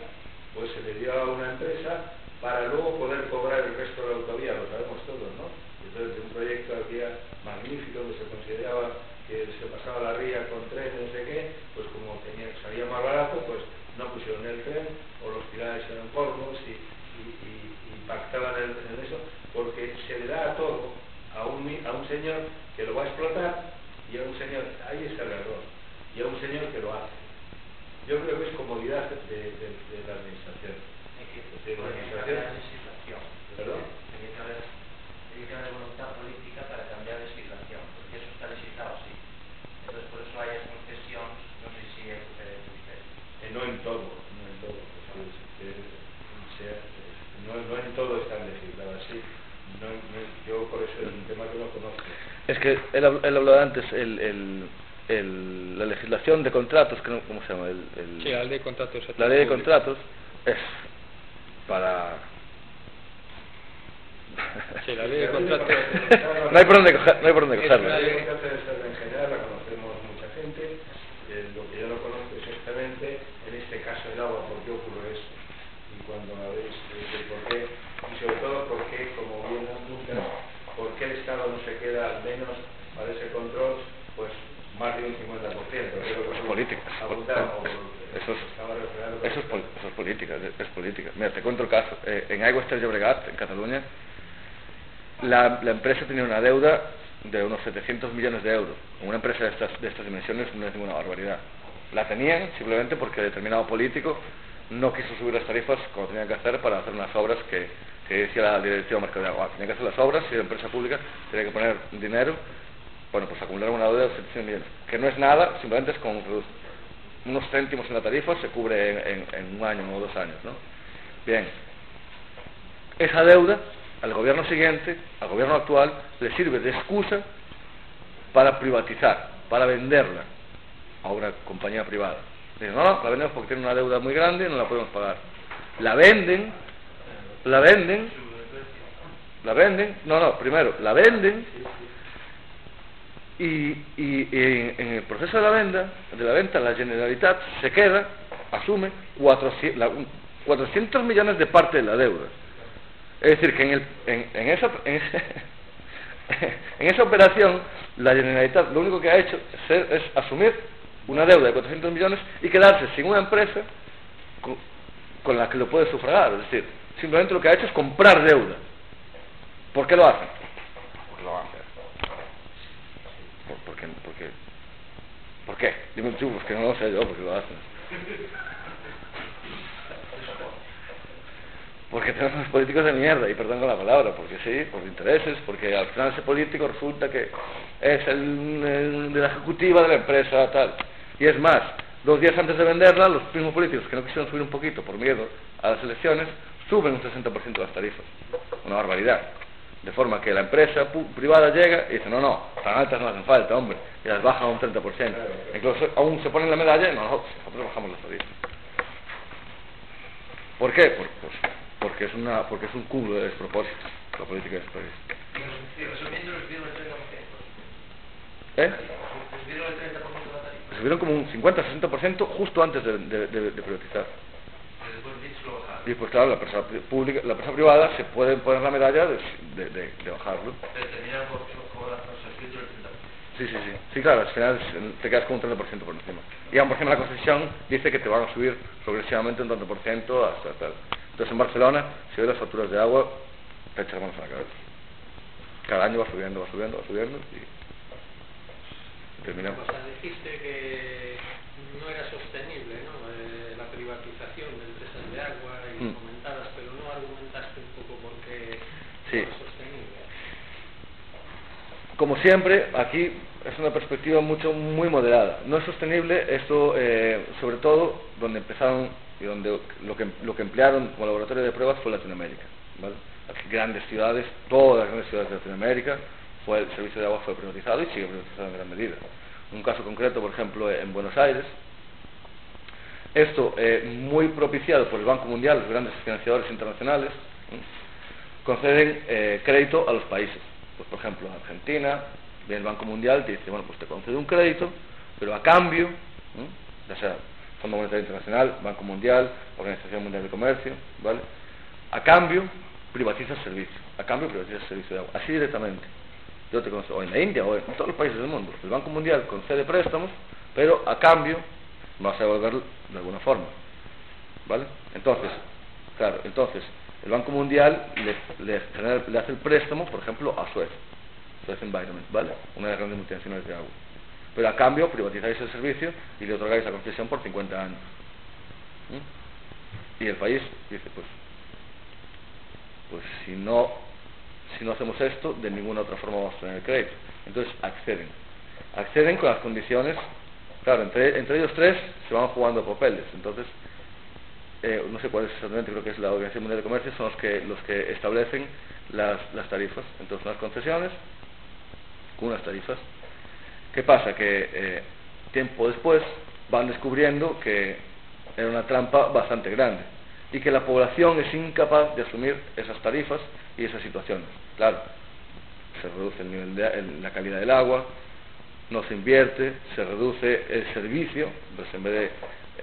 pues se le dio a una empresa para luego poder cobrar el resto de la autovía, lo sabemos todos, ¿no? Entonces, un proyecto había magnífico que se consideraba que se pasaba la ría con tren, no sé qué, pues como tenía, salía más barato, pues no pusieron el tren, o los pilares eran polvos y, y, y, y pactaban en, eso, porque se le da a todo a un, a un señor que lo va a explotar y a un señor, ahí está el error, y a un señor que lo hace. Yo creo que es comodidad de, de, de la administración. Decir, la administración. ¿Perdón? Tiene que haber, voluntad política para cambiar legislación, porque eso está legislado así. Entonces, por eso hay concesiones, no sé si es usted. Eh, no en todo, no en todo. no, no en todo está legislado así. No, no- yo por eso es un tema que no conozco. Es que él, él hablaba antes, el, el, el- la legislación de contratos, que no- ¿cómo se llama? El, el- Sí, la ley de contratos. la ley de público. contratos es para... Sí, la ley de contratos. no hay por dónde, coger- no hay por dónde Es cogerlo. una La ley- ley de contratos externa en general la conocemos mucha gente. eh, lo que yo no conozco exactamente, en este caso el agua, por qué ocurre eso. Y cuando me habéis eh, el por qué, y sobre todo por qué, como bien apuntas, por qué el Estado no se queda al menos para ese control, pues más de un 50%. que es lo que Es política. apuntaba, o, eh, Eso es, eso es, eso es política, es, política. Mira, te cuento el caso. Eh, en Aigües ter Llobregat, en Cataluña, la, la empresa tenía una deuda de unos 700 millones de euros. Una empresa de estas, de estas dimensiones no es ninguna barbaridad. La tenían simplemente porque determinado político no quiso subir las tarifas como tenían que hacer para hacer unas obras que, que decía la dirección de mercado de agua. Tenía que hacer las obras y la empresa pública tenía que poner dinero, bueno, pues acumular una deuda de 700 millones. Que no es nada, simplemente es con unos céntimos en la tarifa, se cubre en un año o dos años, ¿no? Bien, esa deuda al gobierno siguiente, al gobierno actual, le sirve de excusa para privatizar, para venderla a una compañía privada. Dicen, no, no, la vendemos porque tiene una deuda muy grande y no la podemos pagar. La venden la venden, la venden, no, no, primero, la venden y, y- en, en el proceso de la venta, de la venta, la Generalitat se queda, asume 400, la- un- 400 millones de parte de la deuda. Es decir, que en, el, en, en esa, en, en esa operación, la Generalitat lo único que ha hecho es, es asumir una deuda de 400 millones y quedarse sin una empresa con, con la que lo puede sufragar. Es decir, simplemente lo que ha hecho es comprar deuda. ¿Por qué lo hacen? Porque lo van a hacer. ¿Por, qué? Dime tú, pues que no lo sé yo, porque lo hacen. Porque tenemos unos políticos de mierda, y perdón con la palabra, porque sí, por intereses, porque al final ese político resulta que es el, el de la ejecutiva de la empresa, tal. Y es más, dos días antes de venderla, los mismos políticos que no quisieron subir un poquito por miedo a las elecciones, suben un 60% las tarifas. Una barbaridad. De forma que la empresa pu- privada llega y dice, no, no, tan altas no hacen falta, hombre, y las baja a un 30%. Incluso aún se ponen la medalla y no, nosotros, nosotros bajamos las tarifas. ¿Por qué? Por- pues, porque, es una, porque es un cúmulo de despropósitos la política de este país. Y resumiendo, les dieron el 30%. ¿Eh? Les dieron el 30% de la tarifa. Subieron como un 50-60% justo antes de, de- de- de privatizar. Y después Dix lo bajaron. Y pues claro, la empresa pri- pública, la empresa privada se puede poner la medalla de, de- de- de bajarlo. Pero terminaron por cobrar suscrito el 30%. Sí, sí, sí. Sí, claro, al final te quedas con un 30% por encima. Y por encima la Constitución dice que te van a subir progresivamente un tanto por ciento hasta tal. Entonces en Barcelona, si ves las facturas de agua, te echas manos a la cabeza. Cada año va subiendo, va subiendo, va subiendo y terminamos. O sea, dijiste que no era sostenible ¿no? Eh, la privatización de empresas de agua y Mm. comentabas, pero no argumentaste un poco por qué Sí. Como siempre, aquí es una perspectiva mucho muy moderada. No es sostenible esto, eh, sobre todo donde empezaron y donde lo que, lo que emplearon como laboratorio de pruebas fue Latinoamérica. Aquí grandes ciudades, todas las grandes ciudades de Latinoamérica, fue el servicio de agua fue privatizado y sigue privatizado en gran medida. Un caso concreto, por ejemplo, en Buenos Aires, esto eh, muy propiciado por el Banco Mundial, los grandes financiadores internacionales, ¿eh? Conceden eh, crédito a los países. Pues, por ejemplo, Argentina, viene el Banco Mundial te dice, bueno, pues te concede un crédito, pero a cambio, ya sea Fondo Monetario Internacional, Banco Mundial, Organización Mundial de Comercio, ¿vale? A cambio, privatiza el servicio. A cambio, privatiza el servicio de agua. Así directamente. Yo te concedo, o en la India, o en todos los países del mundo. El Banco Mundial concede préstamos, pero a cambio vas a devolver de alguna forma. ¿Vale? Entonces, claro, entonces, el Banco Mundial le, le le hace el préstamo, por ejemplo, a Suez, Suez Environment, ¿vale? Una de las grandes multinacionales de agua. Pero a cambio privatizáis el servicio y le otorgáis la concesión por 50 años. ¿Mm? Y el país dice, pues, pues si no, si no hacemos esto, de ninguna otra forma vamos a tener crédito. Entonces acceden. Acceden con las condiciones, claro, entre, entre ellos tres se van jugando papeles. Entonces, eh, no sé cuál es exactamente, creo que es la Organización Mundial de Comercio, son los que, los que establecen las, las tarifas. Entonces, unas concesiones con unas tarifas. ¿Qué pasa? Que eh, tiempo después van descubriendo que era una trampa bastante grande y que la población es incapaz de asumir esas tarifas y esas situaciones. Claro, se reduce el nivel de el- la calidad del agua, no se invierte, se reduce el servicio, entonces en vez de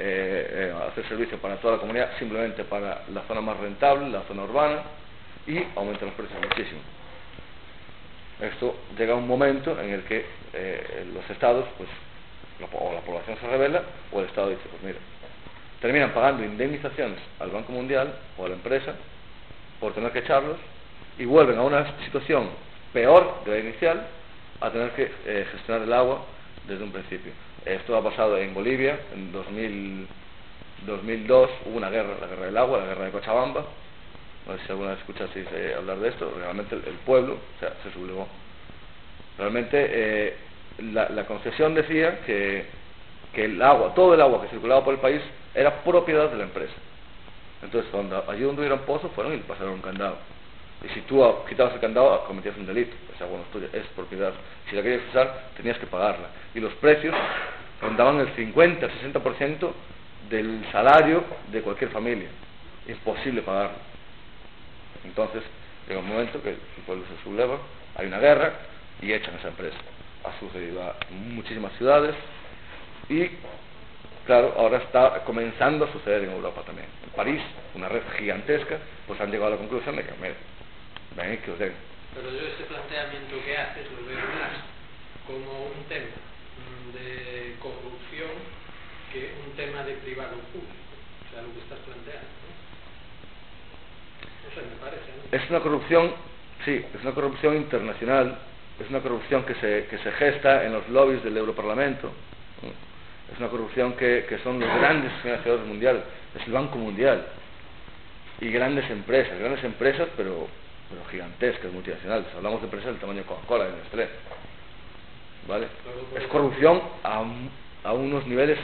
eh, eh, hacer servicio para toda la comunidad, simplemente para la zona más rentable, la zona urbana, y aumenta los precios muchísimo. Esto llega a un momento en el que eh, los estados, pues, o la población se revela, o el estado dice, pues mira, terminan pagando indemnizaciones al Banco Mundial o a la empresa por tener que echarlos y vuelven a una situación peor de la inicial a tener que eh, gestionar el agua desde un principio. Esto ha pasado en Bolivia en 2000, 2002, hubo una guerra, la guerra del agua, la guerra de Cochabamba. No sé si alguna vez escuchasteis eh, hablar de esto, realmente el, pueblo o sea, se sublevó. Realmente eh, la, la concesión decía que, que el agua, todo el agua que circulaba por el país era propiedad de la empresa. Entonces, cuando, allí donde hubiera un pozo, fueron y le pasaron un candado. Y si tú ah, quitabas el candado, cometías un delito. Esa agua no es es propiedad. Si la querías usar, tenías que pagarla. Y los precios rondaban el 50-60% del salario de cualquier familia. Imposible pagarlo. Entonces, llega un momento que el pueblo se subleva, hay una guerra y echan esa empresa. Ha sucedido a muchísimas ciudades y, claro, ahora está comenzando a suceder en Europa también. En París, una red gigantesca, pues han llegado a la conclusión de que, mira, que os den. Pero yo este planteamiento que haces lo veo más como un tema de corrupción que un tema de privado público, o sea, lo que estás planteando. ¿no? No sé, me parece. ¿no? Es una corrupción, sí, es una corrupción internacional, es una corrupción que se, que se gesta en los lobbies del Europarlamento, es una corrupción que, que son los grandes financiadores mundiales, es el Banco Mundial, y grandes empresas, grandes empresas, pero, pero gigantescas, multinacionales. Hablamos de empresas del tamaño de Coca-Cola, de Nestlé. ¿Vale? Es corrupción a, a unos niveles,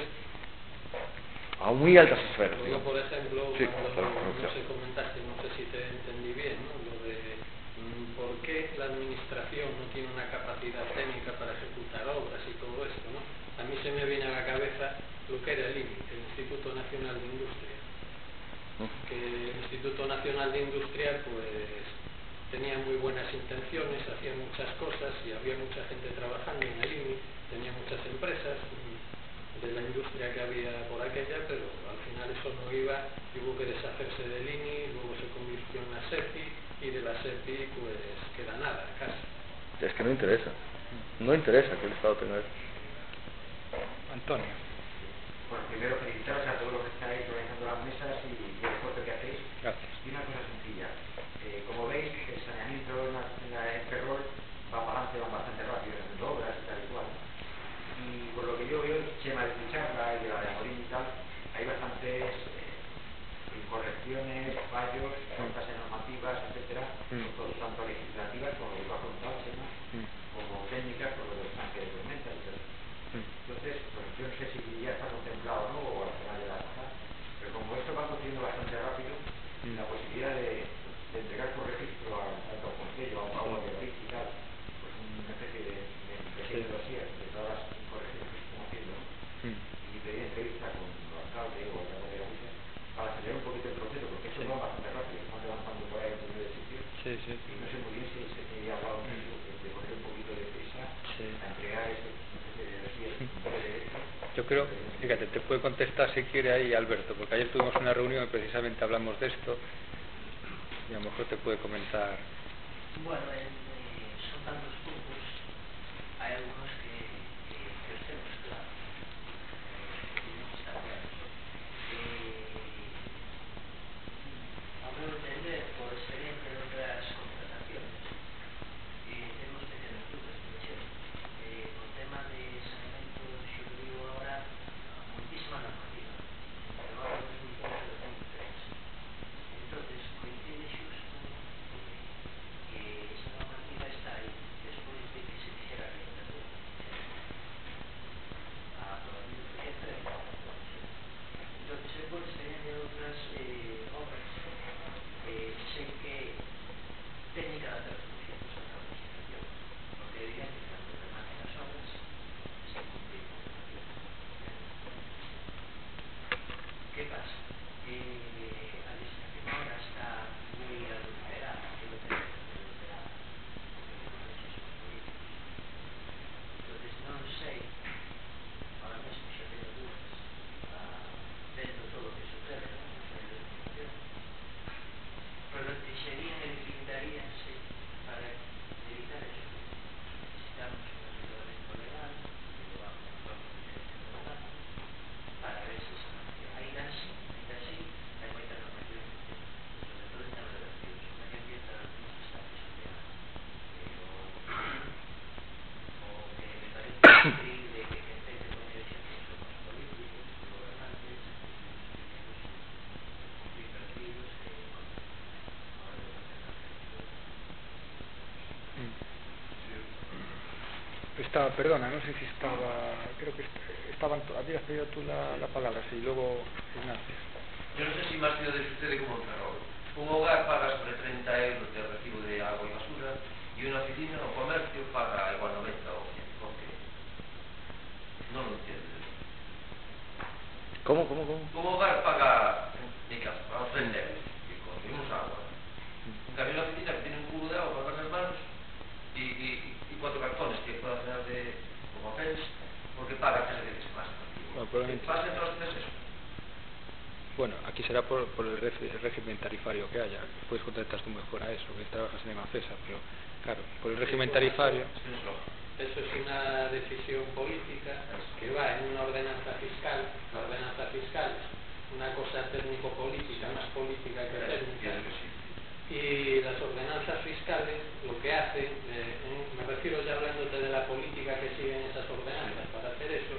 a muy altas esferas. Luego, por ejemplo, Sí, cuando, claro, no sé, comentaste, no sé si te entendí bien, ¿no? Lo de mm, por qué la administración no tiene una capacidad técnica para ejecutar obras y todo esto, ¿no? A mí se me viene a la cabeza lo que era el INI, el Instituto Nacional de Industria. Que el Instituto Nacional de Industria, pues, tenía muy buenas intenciones, hacía muchas cosas y había mucha gente trabajando en el INI, tenía muchas empresas de la industria que había por aquella, pero al final eso no iba y hubo que deshacerse del INI, luego se convirtió en la SEPI y de la SEPI pues queda nada, casi. Es que no interesa. No interesa que el Estado tenga eso. Antonio. Bueno, primero felicitaros a todos los que estáis organizando las mesas y, y el esfuerzo que hacéis. Gracias. Y una cosa sencilla. Eh, como veis, el saneamiento en, la, en, la, en Ferrol va para adelante, va bastante rápido, haciendo obras y tal y cual. Y por lo que yo veo, el Chema de Picharra y de la de Amorín y tal, hay bastantes eh, incorrecciones, fallos, faltas en normativas, etcétera, Mm. todo- tanto legislativas como lo que va a contar Chema, Mm. como técnicas, como los tanques de tormenta y todo. Mm. Entonces, pues yo no sé si ya está contemplado ¿no? o al final de la pasar, pero como esto va sucediendo bastante rápido, Mm. la posibilidad de, de entregar por registro al tanto al Consejo, a un agua de David y tal, pues una especie de, de, de Sí. dossier de todas las correcciones que se están haciendo, ¿no? Mm. y pedir entrevista con el alcalde o el alcalde de Galicia para acelerar un poquito el proceso, porque esto Sí. va bastante rápido, están levantando por ahí en primer sitio, Sí, sí. y no sé muy bien si se tiene hablado mucho de, de poner un poquito de prisa Sí. a entregar este, este dossier en breve de esto. Yo creo, fíjate, te puede contestar si quiere ahí Alberto, porque ayer tuvimos una reunión y precisamente hablamos de esto y a lo mejor te puede comentar. Bueno, en, eh, son tantos puntos, hay algunos está, perdona, non sei se estaba, creo que estaban, habías pedido tú la, la palabra, sí, luego Ignacio. Yo non sei se máis de sucede como en Ferrol. Un hogar paga sobre 30 euros de recibo de agua e basura e unha oficina o comercio paga igual 90 o 100. ¿Por qué? Non lo entiendo. Como, como, como? Un hogar paga aquí será por, por el, régimen tarifario que haya. Puedes contestar tú mejor a eso, que trabajas en EMAFESA, pero claro, por el régimen tarifario. Eso es una decisión política que va en una ordenanza fiscal. La ordenanza fiscal es una cosa técnico-política, más política que sí. Y las ordenanzas fiscales lo que hacen, eh, en- me refiero ya hablándote de la política que siguen esas ordenanzas para hacer eso,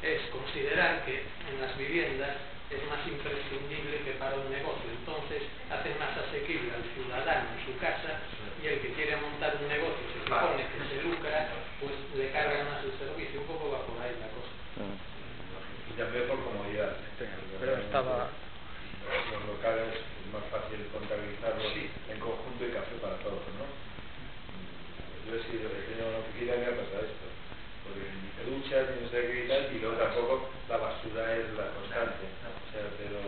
es considerar que en las viviendas es más imprescindible que para un negocio. Entonces hacen más asequible al ciudadano en su casa y el que quiere montar un negocio se supone que se lucra, pues le cargan más el servicio. Un poco va por ahí la cosa. Y también por comodidad. Pero estaba- Los locales es más fácil contabilizarlos Sí. en conjunto y café para todos, ¿no? Yo he sido, he tenido una oficina y me ha pasado esto. Porque ni te duchas, ni no sé qué y tal, y luego tampoco la basura es la constante. O sea, pero,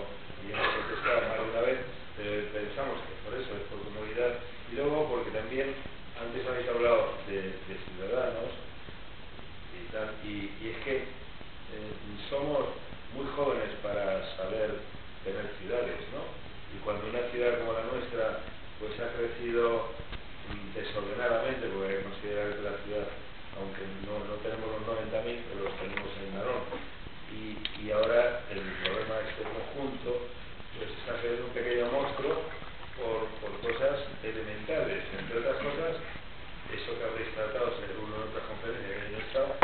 y hemos protestado más de una vez, pero pensamos que por eso es por comodidad. Y luego porque también, antes habéis hablado de, ciudadanos, y tal, y, es que eh, somos muy jóvenes para saber tener ciudades, ¿no? Y cuando una ciudad como la nuestra pues ha crecido mm, desordenadamente, porque considerar que la ciudad, aunque no, no tenemos los 90.000, pero los tenemos en Narón, y, y ahora el problema de este conjunto pues está siendo un pequeño monstruo por, por cosas elementales, entre otras cosas eso que habréis tratado según en otras conferencias que yo he estado,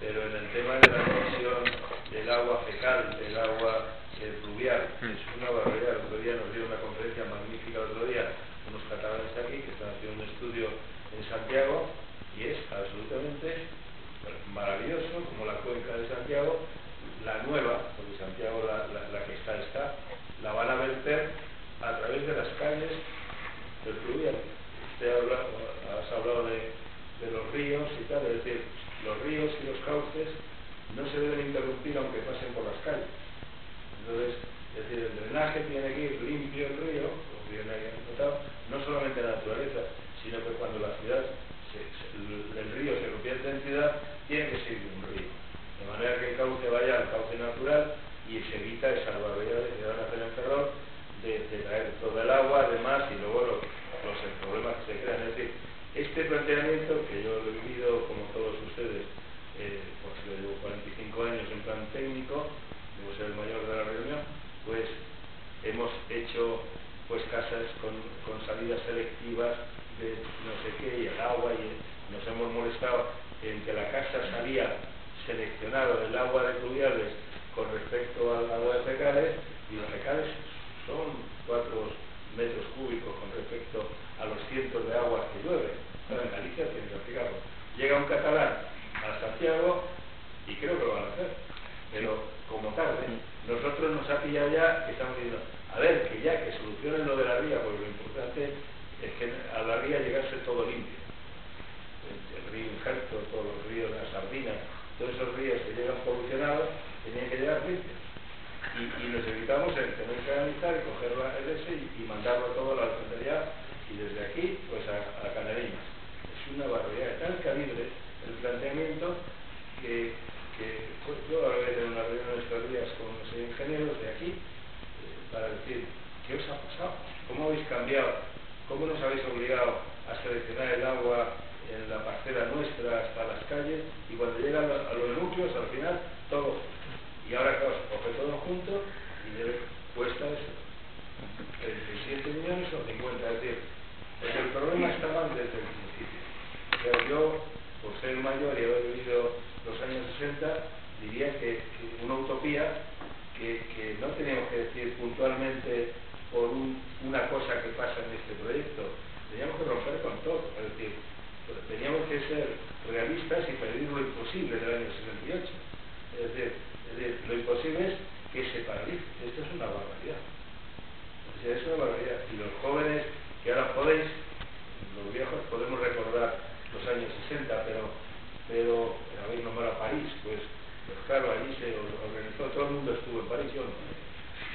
pero en el tema de la emisión del fecal, del agua eh, pluvial, es una barbaridad. El otro día nos dieron una conferencia magnífica el otro día, unos catalanes aquí que están haciendo un estudio en Santiago y es absolutamente maravilloso como la cuenca de Santiago, la nueva, porque Santiago la, la- la que está está, la van a verter a través de las calles del pluvial. Usted habla, has hablado de, de los ríos y tal, es decir, los ríos y los cauces no se deben interrumpir aunque pasen por las calles. Entonces, es decir, el drenaje tiene que ir limpio el río, no solamente la naturaleza, sino que cuando la ciudad, se- el, río se convierte en ciudad, tiene que seguir un río. De manera que el cauce vaya al cauce natural y se evita esas barbaridades que van a hacer en Ferrol de, de traer todo el agua, además, y luego los, los problemas que se crean. Es decir, este planteamiento, que yo lo he vivido como todos ustedes, eh, pues yo llevo 45 años en plan técnico, debo ser el mayor de la reunión, pues hemos hecho pues casas con, con salidas selectivas de no sé qué y el agua y nos hemos molestado en que la casa salía seleccionado del agua de pluviales con respecto al agua de fecales y los fecales son cuatro metros cúbicos con respecto a los cientos de aguas que llueven. Pero en Galicia tienen que aplicarlo. Llega un catalán a Santiago y creo que lo van a hacer, pero como tarde, nosotros nos ha pillado ya que estamos diciendo, a ver, que ya, que solucionen lo de la ría, porque lo importante es que a la ría llegase todo limpio. El, el río Injerto, todos los ríos, las sardinas, todos esos ríos que llegan polucionados, tenían que llegar limpios. Y, y nos evitamos el tener que analizar y coger la LS y, y mandarlo todo a la alcantarillado y desde aquí pues a, a Canarinas. Es una barbaridad de tal calibre el planteamiento que, que pues, yo ahora voy a tener una reunión estos días con los ingenieros de aquí eh, para decir qué os ha pasado, cómo habéis cambiado, cómo nos habéis obligado a seleccionar el agua en la parcela nuestra hasta las calles y cuando llegan a los núcleos al final todo. Y ahora claro, se coge todo junto y cuesta eso. 37 millones o 50 es decir, el problema estaba desde el principio. O sea, yo por ser mayor y haber vivido los años 60 diría que, que una utopía que, que no teníamos que decir puntualmente por un- una cosa que pasa en este proyecto. Teníamos que romper con todo es decir, pues, teníamos que ser realistas y pedir lo imposible del año 68 es decir, es decir, lo imposible es que se paralice. Esto es una barbaridad. O sea, es una barbaridad. Y los jóvenes que ahora podéis los viejos podemos recordar los años 60 pero pero habéis nombrado a París pues, pues claro, allí se or- organizó todo el mundo estuvo en París, yo no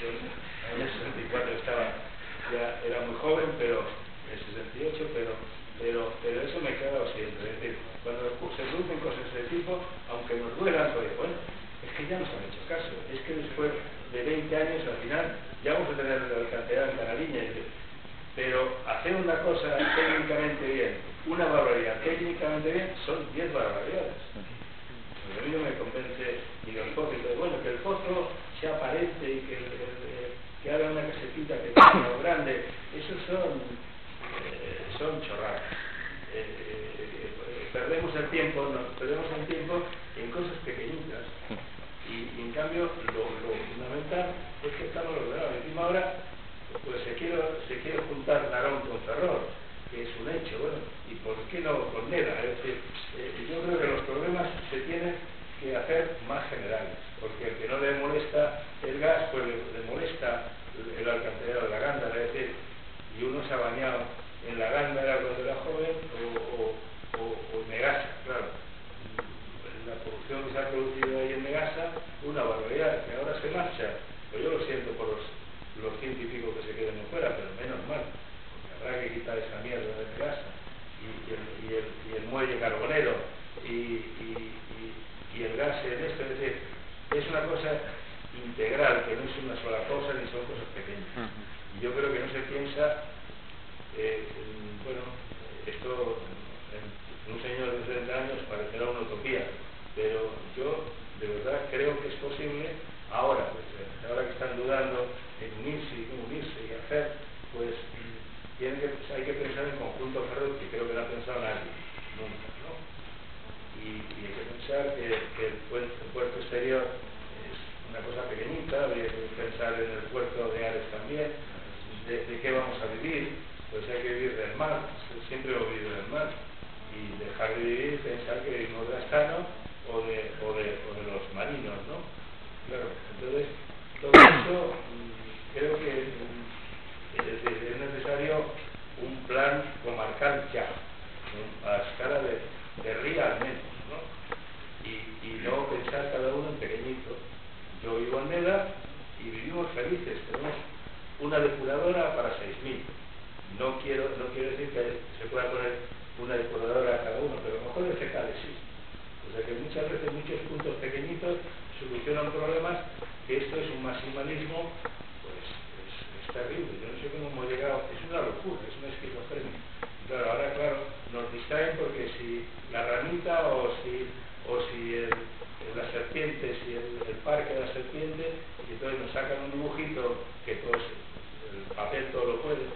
en el año 64 estaba ya era muy joven pero en 68, pero, pero, pero eso me he quedado siempre. Es decir, cuando se producen cosas de ese tipo, aunque nos duelan, pues bueno, es que ya nos han hecho caso. Es que después de 20 años, al final, ya vamos a tener la alcantarilla en Canariña. Pero hacer una cosa técnicamente bien, una barbaridad técnicamente bien, son 10 barbaridades. Porque a mí no me convence ni los pozos, bueno, que el pozo sea aparente y que, el, el, que haga una casetita pequeña o grande, esos son, eh, son chorradas. Eh, eh, perdemos el tiempo, nos perdemos el tiempo en cosas pequeñitas. Y, en cambio, lo, fundamental es que estamos logrados. Encima ahora, pues se quiere, se quiere juntar Narón con Ferrol, que es un hecho, bueno, y por qué no con Neda. Es decir, yo creo que los problemas se tienen que hacer más generales, porque el que no le molesta el gas, pues le molesta el, el alcantarillado de la gándara, es decir, y uno se ha bañado en la gándara cuando era joven o, o, o, en Megasa, claro. La producción que se ha producido ahí en Megasa, una barbaridad, que ahora se marcha, pues yo lo siento por los, los científicos que se queden fuera, pero menos mal, porque habrá que quitar esa mierda de Megasa y, y, y, y el muelle carbonero y, y y el gas en esto, es decir, es una cosa integral, que no es una sola cosa ni son cosas pequeñas. Y yo creo que no se piensa, eh, en, bueno, esto en un señor de 30 años parecerá una utopía, pero yo de verdad creo que es posible ahora, pues, ahora que están dudando en unirse y no unirse y hacer, pues tienen que, hay que pensar en conjunto Ferrer, que creo que no ha pensado nadie, nunca y, y hay que pensar que, el, puerto, el, puerto, exterior es una cosa pequeñita, habría que pensar en el puerto de Ares de, qué vamos a vivir, pues hay que vivir del mar, siempre hemos vivido del mar, y dejar de vivir, pensar que vivimos de Astano o de, o, de, o de los marinos, ¿no? Claro, entonces todo eso mm, creo que mm, es, necesario un plan comarcal ya, ¿no? a escala de, de realmente y, y luego pensar cada uno en pequeñito. Yo vivo en Meda y vivimos felices, tenemos una depuradora para 6.000. No quiero, no quiero decir que se pueda poner una depuradora a cada uno, pero a lo mejor el fecal sí. O sea que muchas veces muchos puntos pequeñitos solucionan problemas, que esto es un maximalismo, pues es, es terrible. Yo no sé cómo hemos llegado, es una locura, es una esquizofrenia. Claro, ahora claro, nos distraen porque si la ramita o si o si el, la serpiente, si el, parque de la serpiente, y entonces nos sacan un dibujito que pues papel todo lo puede,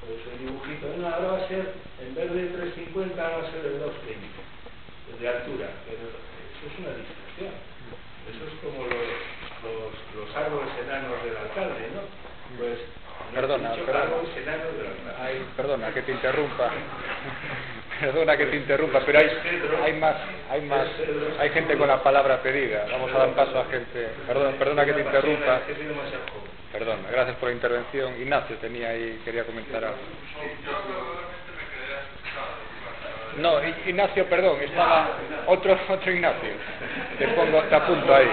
pues un dibujito, no, ahora va a ser, en vez de 350 va a ser de 230 de altura, pero eso es una distracción. Eso es como los, los, los árboles enanos del alcalde, ¿no? Pues perdona, perdona. Ay, perdona que te interrumpa. perdona que te interrumpa, pero hay, hay más, hay más, hay gente con la palabra pedida. Vamos a dar paso a gente. Perdona, perdona que te interrumpa. Perdona, gracias por la intervención. Ignacio tenía ahí, quería comentar algo. No, Ignacio, perdón, estaba otro otro Ignacio. Te pongo, te apunto ahí.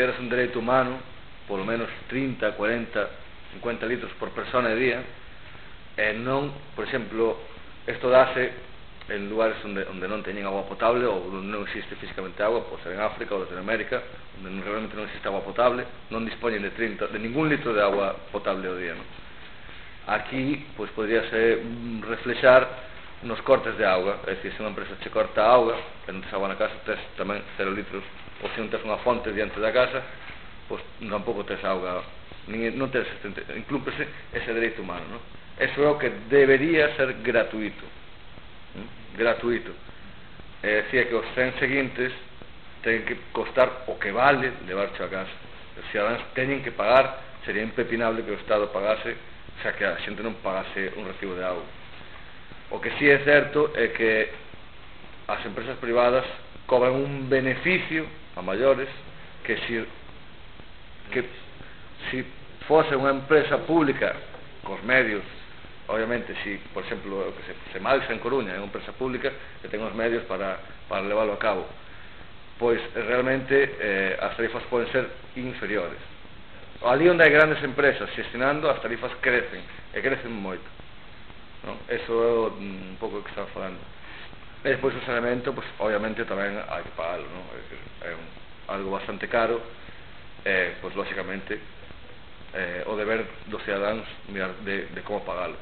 consideras un dereito humano, polo menos 30, 40, 50 litros por persona e día, eh, e non, por exemplo, isto dase en lugares onde, onde non teñen agua potable ou onde non existe físicamente agua, ser en África ou Latinoamérica, onde non, realmente non existe agua potable, non dispoñen de 30, de ningún litro de agua potable ao día, non? Aquí, pois, podría ser mm, reflexar nos cortes de auga, é dicir, se unha empresa che corta a auga, que non tes agua na casa, tes tamén 0 litros ou se non tes unha fonte diante da casa pois tampouco tes auga nin, non tes inclúmpese ese dereito humano non? eso é o que debería ser gratuito ¿eh? gratuito e decía que os 100 seguintes ten que costar o que vale levarcho a casa os cidadáns teñen que pagar sería impepinable que o Estado pagase xa que a xente non pagase un recibo de auga o que sí é certo é que as empresas privadas cobran un beneficio a maiores que si que si fose unha empresa pública cos medios obviamente si por exemplo que se, se malxa en Coruña é unha empresa pública que ten os medios para, para leválo a cabo pois realmente eh, as tarifas poden ser inferiores ali onde hai grandes empresas xestionando as tarifas crecen e crecen moito non? eso é un pouco o que estaba falando E despois o saneamento, pois, obviamente tamén hai que pagarlo, ¿no? É, decir, é un, algo bastante caro, e, pois, lóxicamente, eh, o deber dos cidadáns mirar de, de como pagalo.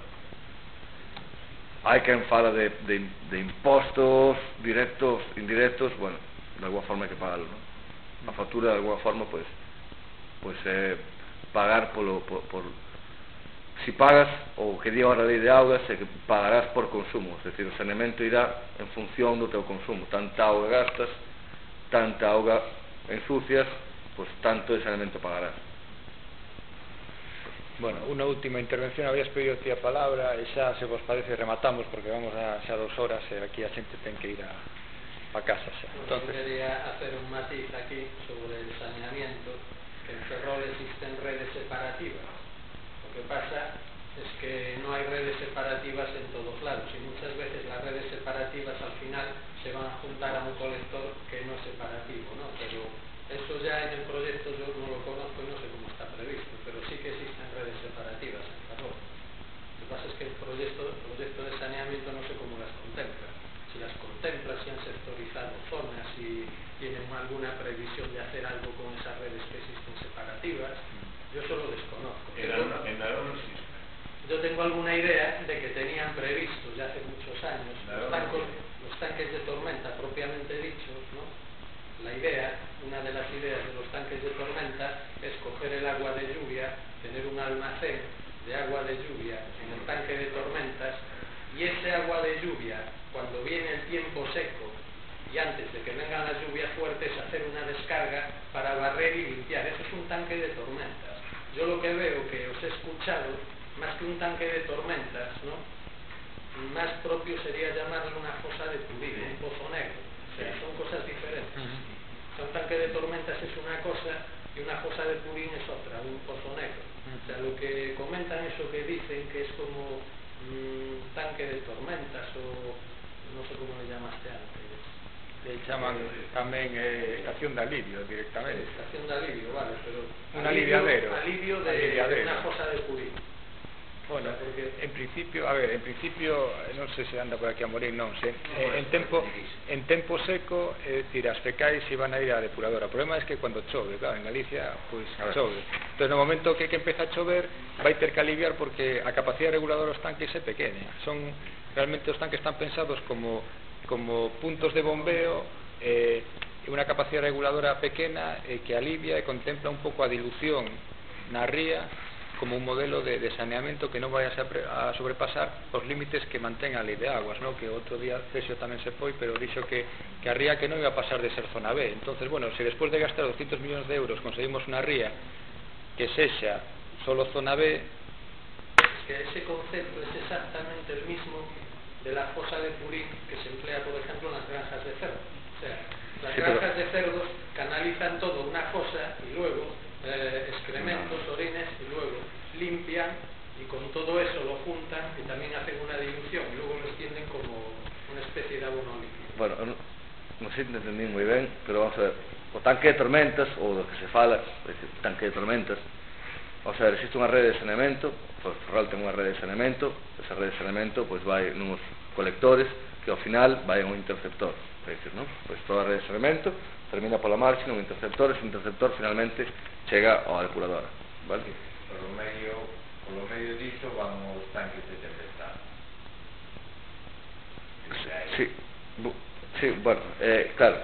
Hai quen fala de, de, de impostos directos, indirectos, bueno, de alguma forma hai que pagalo, ¿no? A factura, de alguma forma, pois, pois eh, pagar polo, por, por, si pagas o que di a lei de augas é que pagarás por consumo, é dicir, o saneamento irá en función do teu consumo, tanta auga gastas, tanta auga ensucias, pois tanto de saneamento pagarás. Bueno, unha última intervención, habías pedido ti a palabra e xa se vos parece rematamos porque vamos a xa dos horas e aquí a xente ten que ir a, a casa xa. Bueno, Entonces... quería hacer un matiz aquí sobre el saneamiento, que en Ferrol existen redes separativas que pasa es que no hay redes separativas en todos lados y muchas veces las redes separativas al final se van a juntar a un colector que no es separativo, ¿no? Pero eso ya en el proyecto yo no lo conozco y no sé cómo está previsto, pero sí que existen redes separativas en Ferrol. Lo que pasa es que el proyecto, el proyecto de saneamiento no sé cómo las contempla. Si las contempla, si han sectorizado zonas, si tienen alguna previsión de hacer algo con esas redes que existen separativas, yo solo desconozco. En Arona, en Arona existe. Yo tengo alguna idea de que tenían previsto ya hace muchos años los, tancos, los tanques de tormenta propiamente dichos, ¿no? La idea, una de las ideas de los tanques de tormenta es coger el agua de lluvia, tener un almacén de agua de lluvia en el tanque de tormentas y ese agua de lluvia, cuando viene el tiempo seco y antes de que vengan las lluvias fuertes, hacer una descarga para barrer y limpiar. Eso es un tanque de tormentas yo lo que veo que os he escuchado, más que un tanque de tormentas, ¿no? más propio sería llamarlo una fosa de Purín, un pozo negro. O sea, son cosas diferentes. Uh -huh. Un tanque de tormentas es una cosa y una fosa de Purín es otra, un pozo negro. Uh -huh. O sea, lo que comentan, eso que dicen que es como mm, tanque de tormentas o no sé cómo le llamaste antes. Le llaman tamén eh, estación de alivio directamente. Estación de alivio, vale, pero... Un aliviadero. Alivio, de, aliviadero. de una fosa de Purín. Bueno, en principio, a ver, en principio non sei se anda por aquí a morir, non se, eh, en tempo en tempo seco, é dicir, as fecais iban a ir á depuradora. O problema é que cando chove, claro, en Galicia, pois pues, chove. Entón, no momento que, que empeza a chover, vai ter que aliviar porque a capacidade reguladora dos tanques é pequena. Son realmente os tanques están pensados como como puntos de bombeo eh, unha capacidade reguladora pequena eh, que alivia e contempla un pouco a dilución na ría como un modelo de, de saneamento que non vai a, pre, a sobrepasar os límites que mantén a lei de aguas, ¿no? que outro día Cesio tamén se foi, pero dixo que, que a ría que non iba a pasar de ser zona B. entonces bueno, se despois de gastar 200 millóns de euros conseguimos unha ría que sexa solo zona B, que ese concepto es exactamente el mismo de la fosa de Purín que se emplea, por ejemplo, en las granjas de cerdo. O sea, las sí, granjas pero... de cerdos canalizan todo una fosa y luego eh, limpian y con todo eso lo juntan y también hacen una dilución y luego lo extienden como una especie de abono líquido. Bueno, non sei se entendí moi ben, pero vamos a ver, o tanque de tormentas, ou do que se fala, tanque de tormentas, vamos a ver, existe unha rede de saneamento, pois Ferrol ten unha rede de saneamento, esa rede de saneamento pois vai nuns colectores que ao final vai a un interceptor, é dicir, non? Pois toda a rede de saneamento termina pola marcha nun interceptor, ese interceptor finalmente chega ao depurador, vale? Por medio polo lo medio diso os tanques de tempestade. Sí, sí, bueno, eh, claro.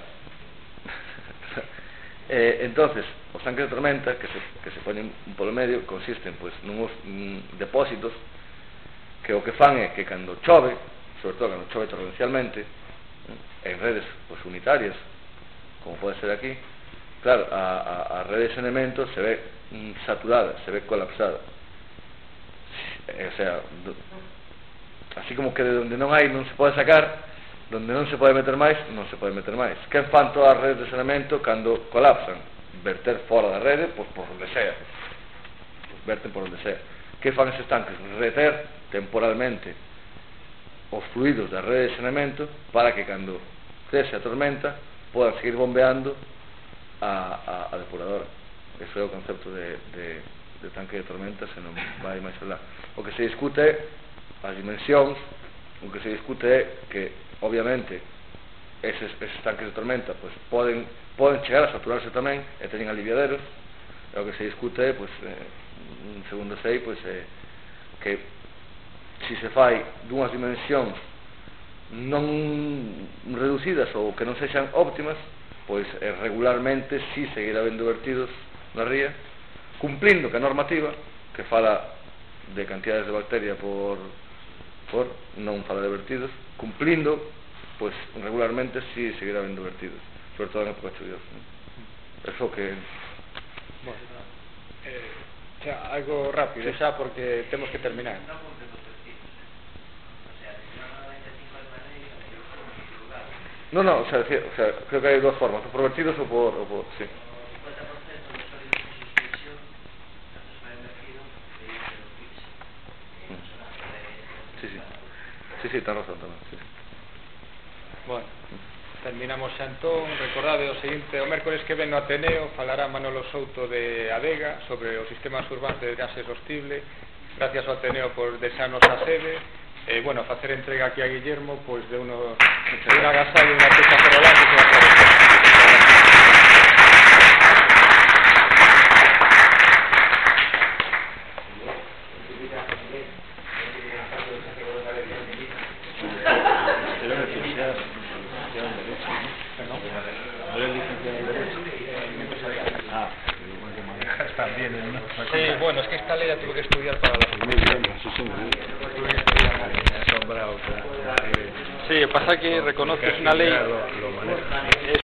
eh, entonces, os tanques de tormenta que se, que se poñen polo medio consisten pois, pues, nunos mm, depósitos que o que fan é que cando chove, sobre todo cando chove torrencialmente, en redes pois, pues, unitarias, como pode ser aquí, claro, a, a, a redes de saneamento se ve mm, saturada, se ve colapsada. Eh, o sea, do, así como que de donde non hai non se pode sacar, donde non se pode meter máis, non se pode meter máis. Quen fan todas as redes de saneamento cando colapsan? Verter fora da rede, pois por onde sea. Pois verten por onde sea. Que fan eses tanques? Reter temporalmente os fluidos da rede de saneamento para que cando cese a tormenta podan seguir bombeando a, a, a depuradora. Ese é o concepto de, de de tanque de tormenta se non vai máis alá. O que se discute é as dimensións, o que se discute é que, obviamente, eses, eses tanques de tormenta pois, poden, poden chegar a saturarse tamén e eh, teñen aliviaderos, e o que se discute é, pois, eh, segundo sei, pois, eh, que si se fai dunhas dimensións non reducidas ou que non sexan óptimas, pois regularmente si seguirá vendo vertidos na ría cumplindo que a normativa que fala de cantidades de bacteria por, por non fala de vertidos cumplindo pois regularmente si seguirá habendo vertidos sobre todo en época chuviosa ¿no? eso que bueno, eh, xa, algo rápido sí. xa porque temos que terminar No, no, o sea, o sea, creo que hay dos formas, por vertidos o por, o por sí. Sí, Sí, sí, ten razón tamén. Sí. Bueno, terminamos Xantón. Recordade o seguinte, o mércores que ven no Ateneo falará Manolo Souto de Adega sobre os sistemas urbanos de gases hostible. Gracias ao Ateneo por deixarnos a sede. E, eh, bueno, facer entrega aquí a Guillermo, pois, de unos... de un agasallo e unha pecha ferolante que va a Pasa que reconoces una ley